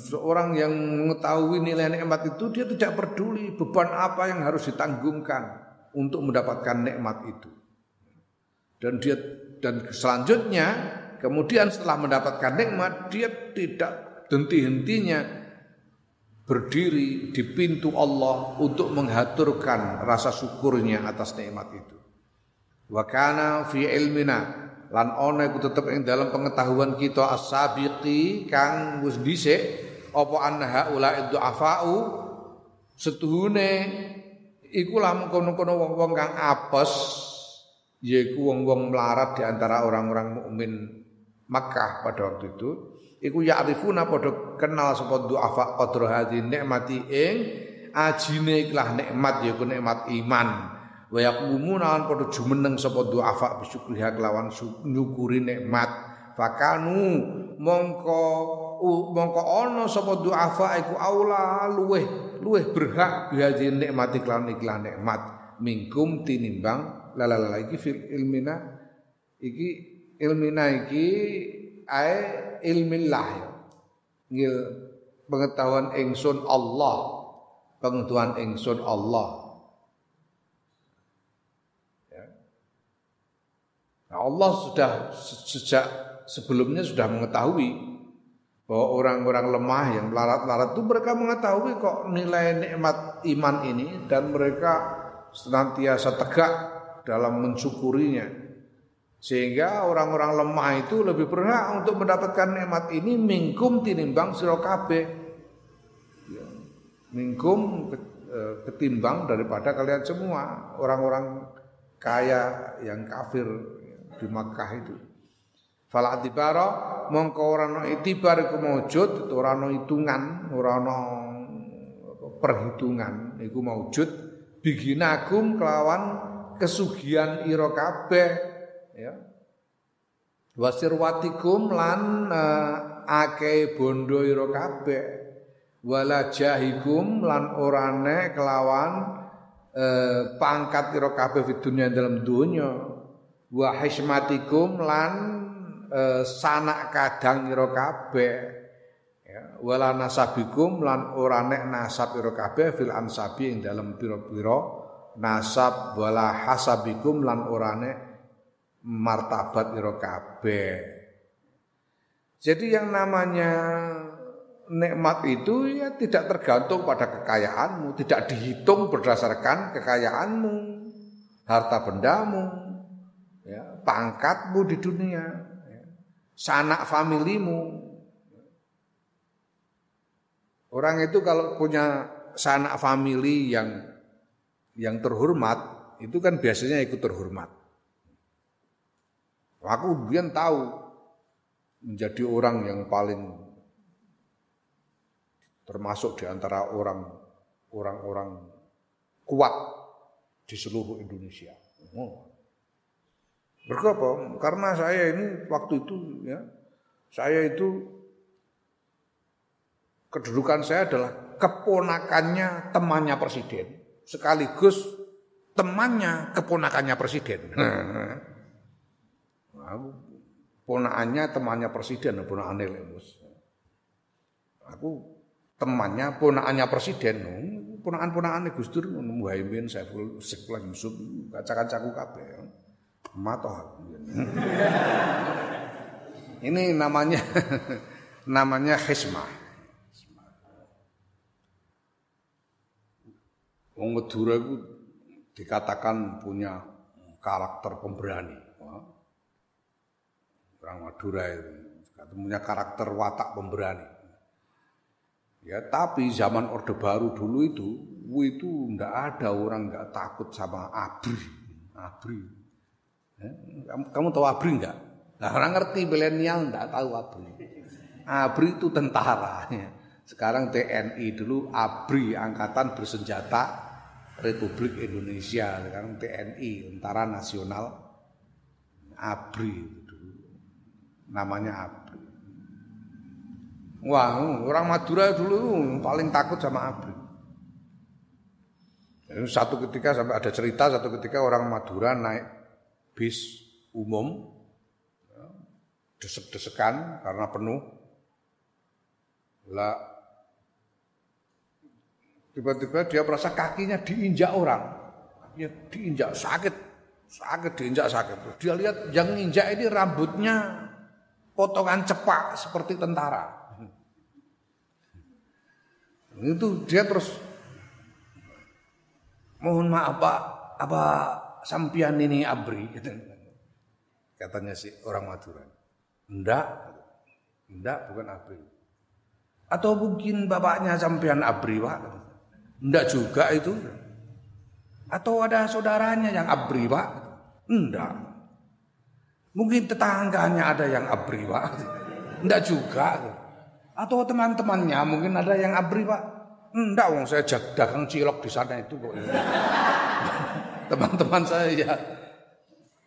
seorang yang mengetahui nilai nikmat itu dia tidak peduli beban apa yang harus ditanggungkan untuk mendapatkan nikmat itu dan dia dan selanjutnya kemudian setelah mendapatkan nikmat dia tidak henti-hentinya berdiri di pintu Allah untuk menghaturkan rasa syukurnya atas nikmat itu. Wa kana fi ilmina. Lan ana iku tetep ing dalam pengetahuan kita as-sabiqi kang wis dhisik apa anha ula afau setuhune iku lah mengkono-kono wong-wong kang apes yaiku wong-wong melarat di antara orang-orang mukmin Makkah pada waktu itu iku ya'rifuna padha kenal sapa du'afa qadra hadhi nikmati ing ajine ikhlas nikmat yaiku nikmat iman wa yaqumuna lan padha jumeneng sapa du'afa bisyukriha kelawan nyukuri nikmat fakanu mongko mongko ana sapa du'afa iku aula luweh luweh berhak bihadhi nikmati kelawan ikhlas nikmat mingkum tinimbang lalala iki fil ilmina iki ilmina iki ae ilmillah. Ngil pengetahuan ingsun Allah. Pengetahuan ingsun Allah. Ya. Nah, Allah sudah sejak sebelumnya sudah mengetahui bahwa orang-orang lemah yang melarat-larat itu mereka mengetahui kok nilai nikmat iman ini dan mereka senantiasa tegak dalam mensyukurinya. Sehingga orang-orang lemah itu lebih berhak untuk mendapatkan nikmat ini mingkum tinimbang sira kabeh. Ya. Mingkum e, ketimbang daripada kalian semua orang-orang kaya yang kafir di Makkah itu. Fala atibara mongko ora ana itibar iku maujud, ora ana hitungan, ora ana perhitungan iku maujud biginakum kelawan kesugihan ira kabeh ya. Wasirwatikum lan uh, akeh bondo ira kabeh. Wala jahikum lan orane kelawan uh, pangkat ira kabeh di dunia dalam dunia wa hismatikum lan uh, sanak kadang ira kabeh. Ya wala nasabikum lan orane nasab ira kabeh fil ansabi ing dalam pira-pira nasab. Wala hasabikum lan orane martabat ira kabeh. Jadi yang namanya nikmat itu ya tidak tergantung pada kekayaanmu, tidak dihitung berdasarkan kekayaanmu, harta bendamu, ya, pangkatmu di dunia, ya, sanak familimu. Orang itu kalau punya sanak famili yang yang terhormat itu kan biasanya ikut terhormat. Aku biar tahu menjadi orang yang paling termasuk di antara orang orang-orang kuat di seluruh Indonesia. Oh. Berapa? Karena saya ini waktu itu ya, saya itu kedudukan saya adalah keponakannya temannya presiden sekaligus temannya keponakannya presiden. Nah, ponakannya temannya presiden, ponakannya lemus. Aku temannya ponakannya presiden, ponakan-ponakannya Gus Dur Muhaimin, Saiful Istiqlal Yusuf, kaca-kacaku kabeh. Matoh Ini namanya namanya hismah. Wong Madura itu dikatakan punya karakter pemberani. Orang Madura itu punya karakter watak pemberani. Ya, tapi zaman Orde Baru dulu itu, itu ndak ada orang nggak takut sama ABRI. ABRI. Kamu, kamu tahu ABRI nggak? Nah, orang ngerti milenial ndak tahu ABRI. ABRI itu tentara. Sekarang TNI dulu ABRI, Angkatan Bersenjata Republik Indonesia. Sekarang TNI, Tentara Nasional ABRI dulu. Namanya ABRI. Wah, orang Madura dulu paling takut sama ABRI. Satu ketika sampai ada cerita satu ketika orang Madura naik bis umum desek-desekan karena penuh. Lah tiba-tiba dia merasa kakinya diinjak orang. Ya diinjak sakit, sakit diinjak sakit. Dia lihat yang injak ini rambutnya potongan cepak seperti tentara. Itu dia terus mohon maaf Pak, apa sampian ini abri katanya si orang Madura. Enggak, enggak bukan abri. Atau mungkin bapaknya sampian abri Pak. Enggak juga itu. Atau ada saudaranya yang abri Pak. Enggak. Mungkin tetangganya ada yang abri Pak. Enggak juga. Atau teman-temannya mungkin ada yang abri pak. Enggak, wong saya dagang cilok di sana itu kok. Teman-teman saya ya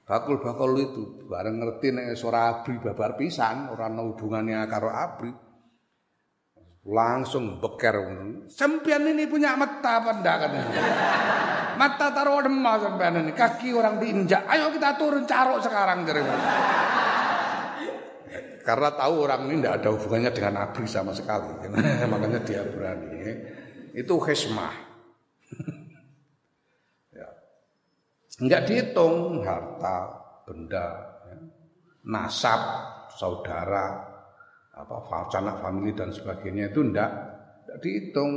bakul-bakul itu bareng ngerti nek suara abri babar pisan orang hubungannya karo abri. Langsung beker Sempian ini punya mata apa enggak katanya. Mata taruh demam sempian ini. Kaki orang diinjak. Ayo kita turun carok sekarang. Jadi. Karena tahu orang ini tidak ada hubungannya dengan abri sama sekali. Makanya dia berani. Itu hesmah. Enggak dihitung harta, benda, ya. nasab, saudara, apa sanak famili dan sebagainya itu enggak, enggak dihitung.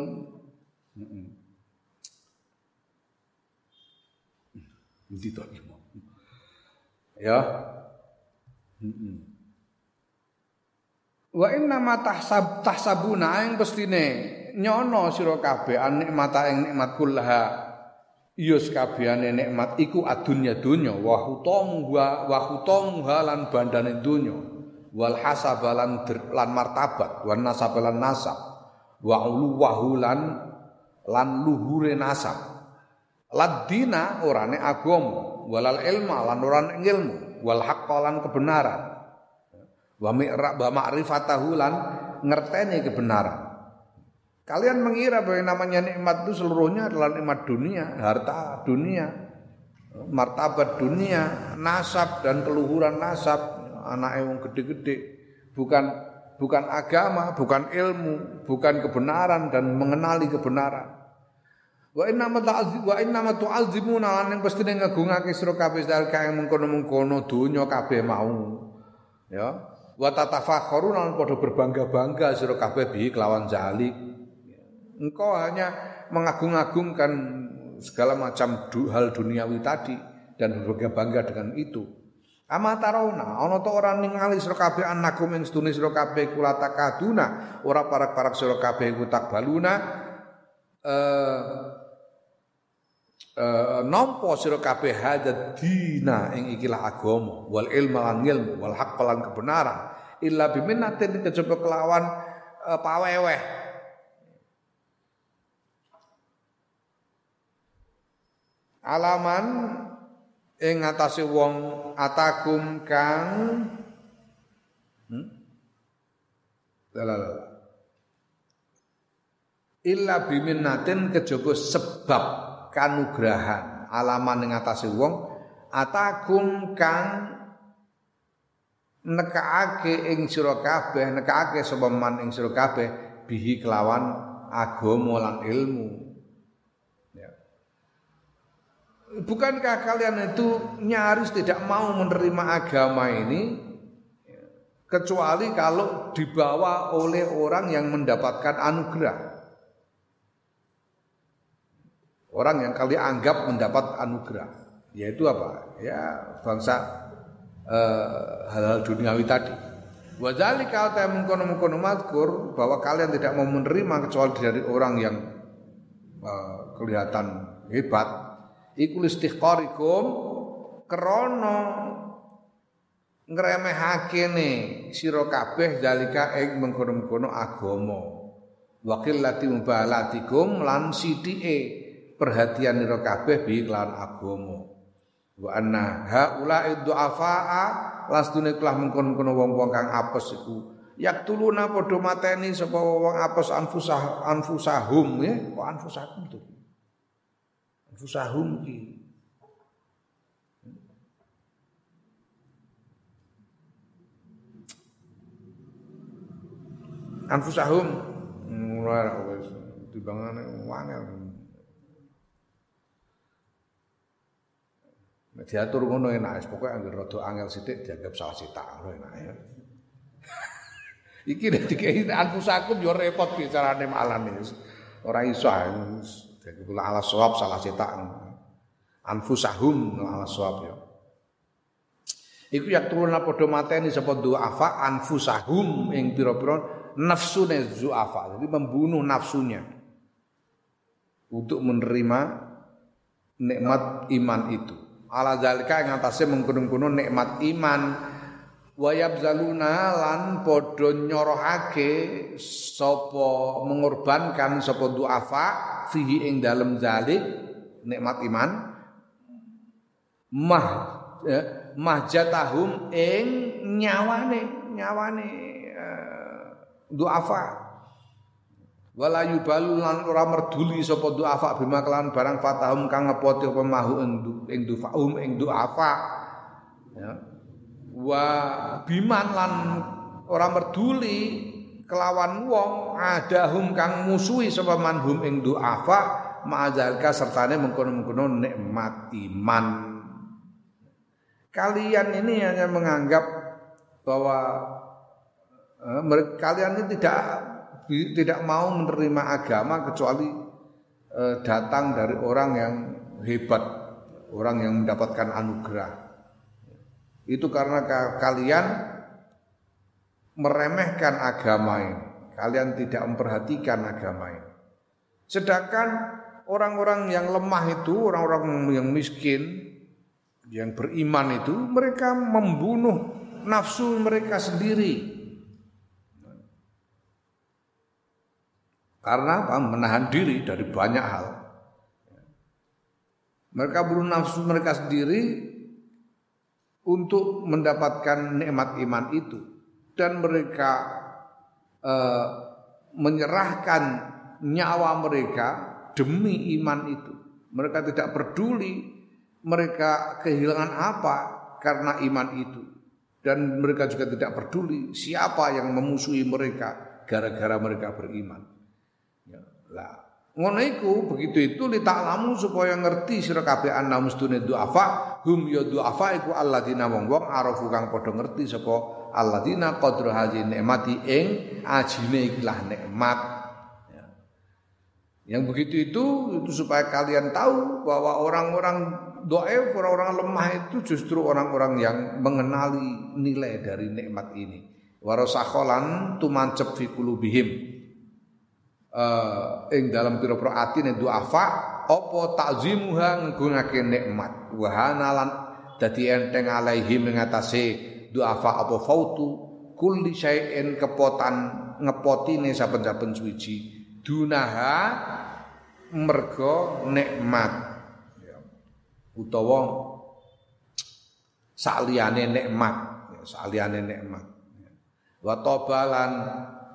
Ini Ya. Wa inna ma tahsab tahsabuna ing pestine nyono sira kabeh nikmata ing nikmat kullaha Iyus kabehane nikmat iku adunya dunya. Wa hutam wa wa hutam halan bandane dunya. Wal hasabalan lan martabat. Wan nasabalan nasab. Wa ulu lan lan luhure nasab. Ladina orane agama walal ilma lan orane ilmu wal haqqalan kebenaran. Wa mi'ra wa ma'rifatahu lan ngerteni kebenaran. Kalian mengira bahwa namanya nikmat itu seluruhnya adalah nikmat dunia, harta dunia, martabat dunia, nasab dan keluhuran nasab, anak yang gede-gede, bukan bukan agama, bukan ilmu, bukan kebenaran dan mengenali kebenaran. Wa inna ma ta'zib wa inna ma tu'azimuna lan ing pestine ngagungake sira kabeh dalika yang mengkono-mengkono donya kabeh mau. Ya, wa tatafakharun lan padha berbangga-bangga sira kabeh bi kelawan zalik engkau hanya mengagung-agungkan segala macam hal duniawi tadi dan berbangga-bangga dengan itu. Ama tarauna ana to ora ningali sira kabeh anakum ing sedune sira kabeh kula takaduna ora parak-parak sira kabeh ku takbaluna eh uh, nampa sira kabeh dina ing ikilah agama wal ilma lan ilmu wal haqq lan kebenaran illa biminatin kejaba kelawan uh, paweweh alaman ing atase wong atakum kang hmm? Lalala. illa biminatin kejaba sebab kanugrahan alaman ing atase wong atakum kang nekaake ing sira kabeh nekaake sapa man ing sira kabeh bihi kelawan agama lan ilmu ya. Bukankah kalian itu nyaris tidak mau menerima agama ini kecuali kalau dibawa oleh orang yang mendapatkan anugerah. Orang yang kalian anggap mendapat anugerah. yaitu apa? Ya bangsa eh, hal-hal duniawi tadi. Wajali kau teh mengkono-mengkono mazkur bahwa kalian tidak mau menerima kecuali dari orang yang uh, kelihatan hebat. Iku istiqarikum krana ngremehake ne sira kabeh zalika ing mengkono-mengkono agama. Wakil lati mubalatikum lan sithike perhatian nira kabeh bi lan agama. Wa anna haula du'afaa lastune kelah mengkon-kono wong-wong kang apes iku yak tuluna padha mateni sapa wong apes anfusah anfusahum ya kok anfusahum to anfusahum iki anfusahum ora wis dibangane wangel. Nek diatur ngono enak, pokoke anggere angel sithik dianggap salah cetak ngono enak ya. Iki nek dikai anfusakum yo repot bicarane malane. Ora iso dadi kula ala sawab salah cetak. Anfusahum ala sawab yo. Iku yak turuna padha mateni sapa du'afa anfusahum ing pira-pira nafsune zu'afa. Jadi membunuh nafsunya untuk menerima nikmat iman itu ala zalika ing atase mengkono-kono nikmat iman wa yabzaluna lan padha nyorohake sapa mengorbankan sapa duafa fihi ing dalem zalik nikmat iman mah ya, mahjatahum ing nyawane nyawane uh, duafa. Wala yubalu lan ora merduli sapa duafa bima kelan barang fatahum kang ngepoti apa mahu ing dufaum ing duafa. Ya wa biman lan ora merduli kelawan wong adahum kang musuhi sapa manhum ing duafa ma'azalika sertane mengkono-mengkono nikmat iman kalian ini hanya menganggap bahwa eh, kalian ini tidak tidak mau menerima agama kecuali eh, datang dari orang yang hebat, orang yang mendapatkan anugerah. Itu karena kalian meremehkan agama ini. Kalian tidak memperhatikan agama ini. Sedangkan orang-orang yang lemah itu, orang-orang yang miskin, yang beriman itu, mereka membunuh nafsu mereka sendiri Karena apa? Menahan diri dari banyak hal. Mereka bunuh nafsu mereka sendiri untuk mendapatkan nikmat iman itu dan mereka eh, menyerahkan nyawa mereka demi iman itu. Mereka tidak peduli mereka kehilangan apa karena iman itu dan mereka juga tidak peduli siapa yang memusuhi mereka gara-gara mereka beriman. Lah, ngono iku begitu itu lamu supaya ngerti sira kabeh ana mestune duafa hum ya duafa iku alladzina wong-wong arafu kang padha ngerti sapa alladzina qadru hazi nikmati ing ajine ikilah nikmat ya. yang begitu itu itu supaya kalian tahu bahwa orang-orang doa orang-orang lemah itu justru orang-orang yang mengenali nilai dari nikmat ini. Warasakholan tumancep fi kulubihim uh, ing dalam pira-pira atine duafa apa takzimuha nggunake nikmat? Wa hanalan dadi enteng alaihi mengatasi duafa apa fautu? Kulli syai'in kepotan ngepotine saben-saben suci dunaha mergo nikmat. Ya. utawa saliyane nikmat. Ya, saliyane nikmat. Ya. wa tobalan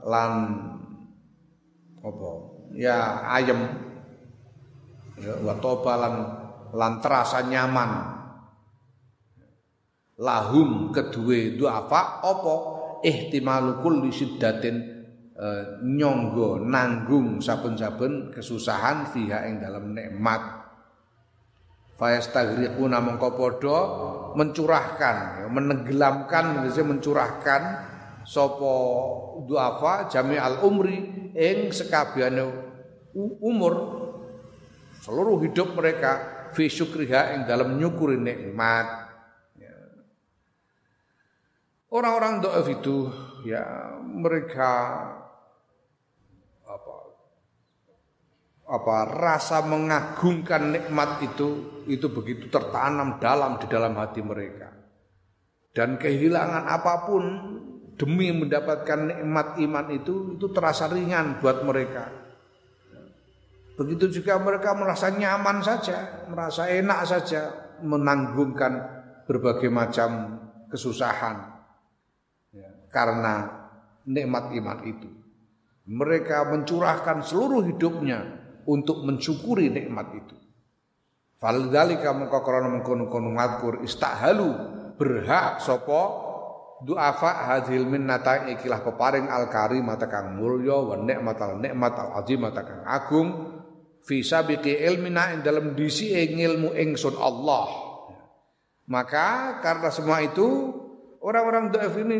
lan apa? Ya ayem. Ya wa lan lan terasa nyaman. Lahum kedue duafa apa? Ihtimalu kulli syiddatin e, nyonggo nanggung saben-saben kesusahan fiha ing dalam nikmat. Fayastagriquna mongko padha mencurahkan ya, menenggelamkan mencurahkan sapa duafa jami al umri ing sekabehane umur seluruh hidup mereka fi syukriha ing dalam nyukuri nikmat. Ya. Orang-orang doa itu ya mereka apa apa rasa mengagungkan nikmat itu itu begitu tertanam dalam di dalam hati mereka. Dan kehilangan apa pun demi mendapatkan nikmat iman itu itu terasa ringan buat mereka. Begitu juga mereka merasa nyaman saja, merasa enak saja menanggungkan berbagai macam kesusahan ya, karena nikmat iman itu. Mereka mencurahkan seluruh hidupnya untuk mensyukuri nikmat itu. Falidzalika mengko krana mengkono-kono ngatur istahalu berhak sapa du'afa hadhil minnata ikilah peparing al karimata kang mulya wa nikmatal nikmat al azimata kang agung fi sabiqi ilmina ing dalam disi ilmu ingsun Allah. Maka karena semua itu orang-orang dhaif ini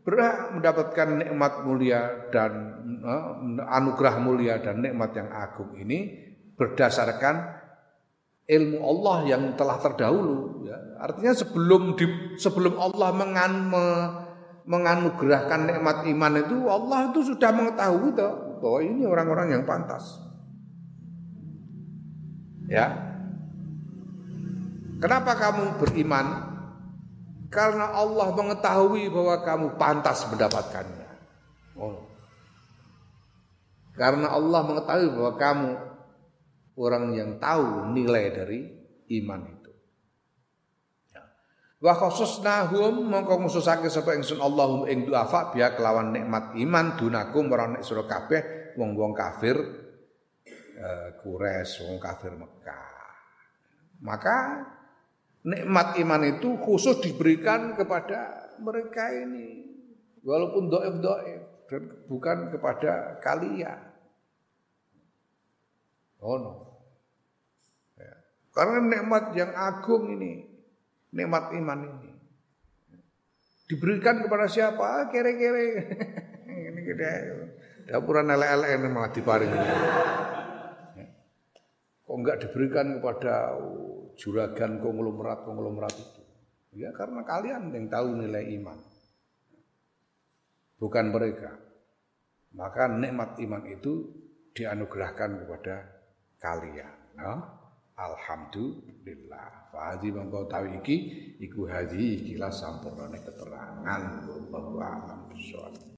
berhak mendapatkan nikmat mulia dan uh, anugerah mulia dan nikmat yang agung ini berdasarkan ilmu Allah yang telah terdahulu ya. Artinya sebelum di, sebelum Allah mengan, me, menganugerahkan nikmat iman itu Allah itu sudah mengetahui toh bahwa ini orang-orang yang pantas. Ya. Kenapa kamu beriman? Karena Allah mengetahui bahwa kamu pantas mendapatkannya. Oh. Karena Allah mengetahui bahwa kamu orang yang tahu nilai dari iman itu. Ya. Wa khususnahum mongko ngususake sapa ingsun Allahum ing duafa biya kelawan nikmat iman dunakum ora nek sira kabeh wong-wong kafir Kures eh, wong kafir Mekah. Maka nikmat iman itu khusus diberikan kepada mereka ini. Walaupun dan bukan kepada kalian. Oh no. Ya. Karena nikmat yang agung ini, nikmat iman ini diberikan kepada siapa? Kere-kere. ini kita dapuran ini malah diparing. Kok enggak diberikan kepada juragan konglomerat konglomerat itu? Ya karena kalian yang tahu nilai iman. Bukan mereka. Maka nikmat iman itu dianugerahkan kepada kalian. Nah, Alhamdulillah. Fahadi mengkau tahu iki, iku hadi ikilah sampurnane keterangan. Wallahu a'lam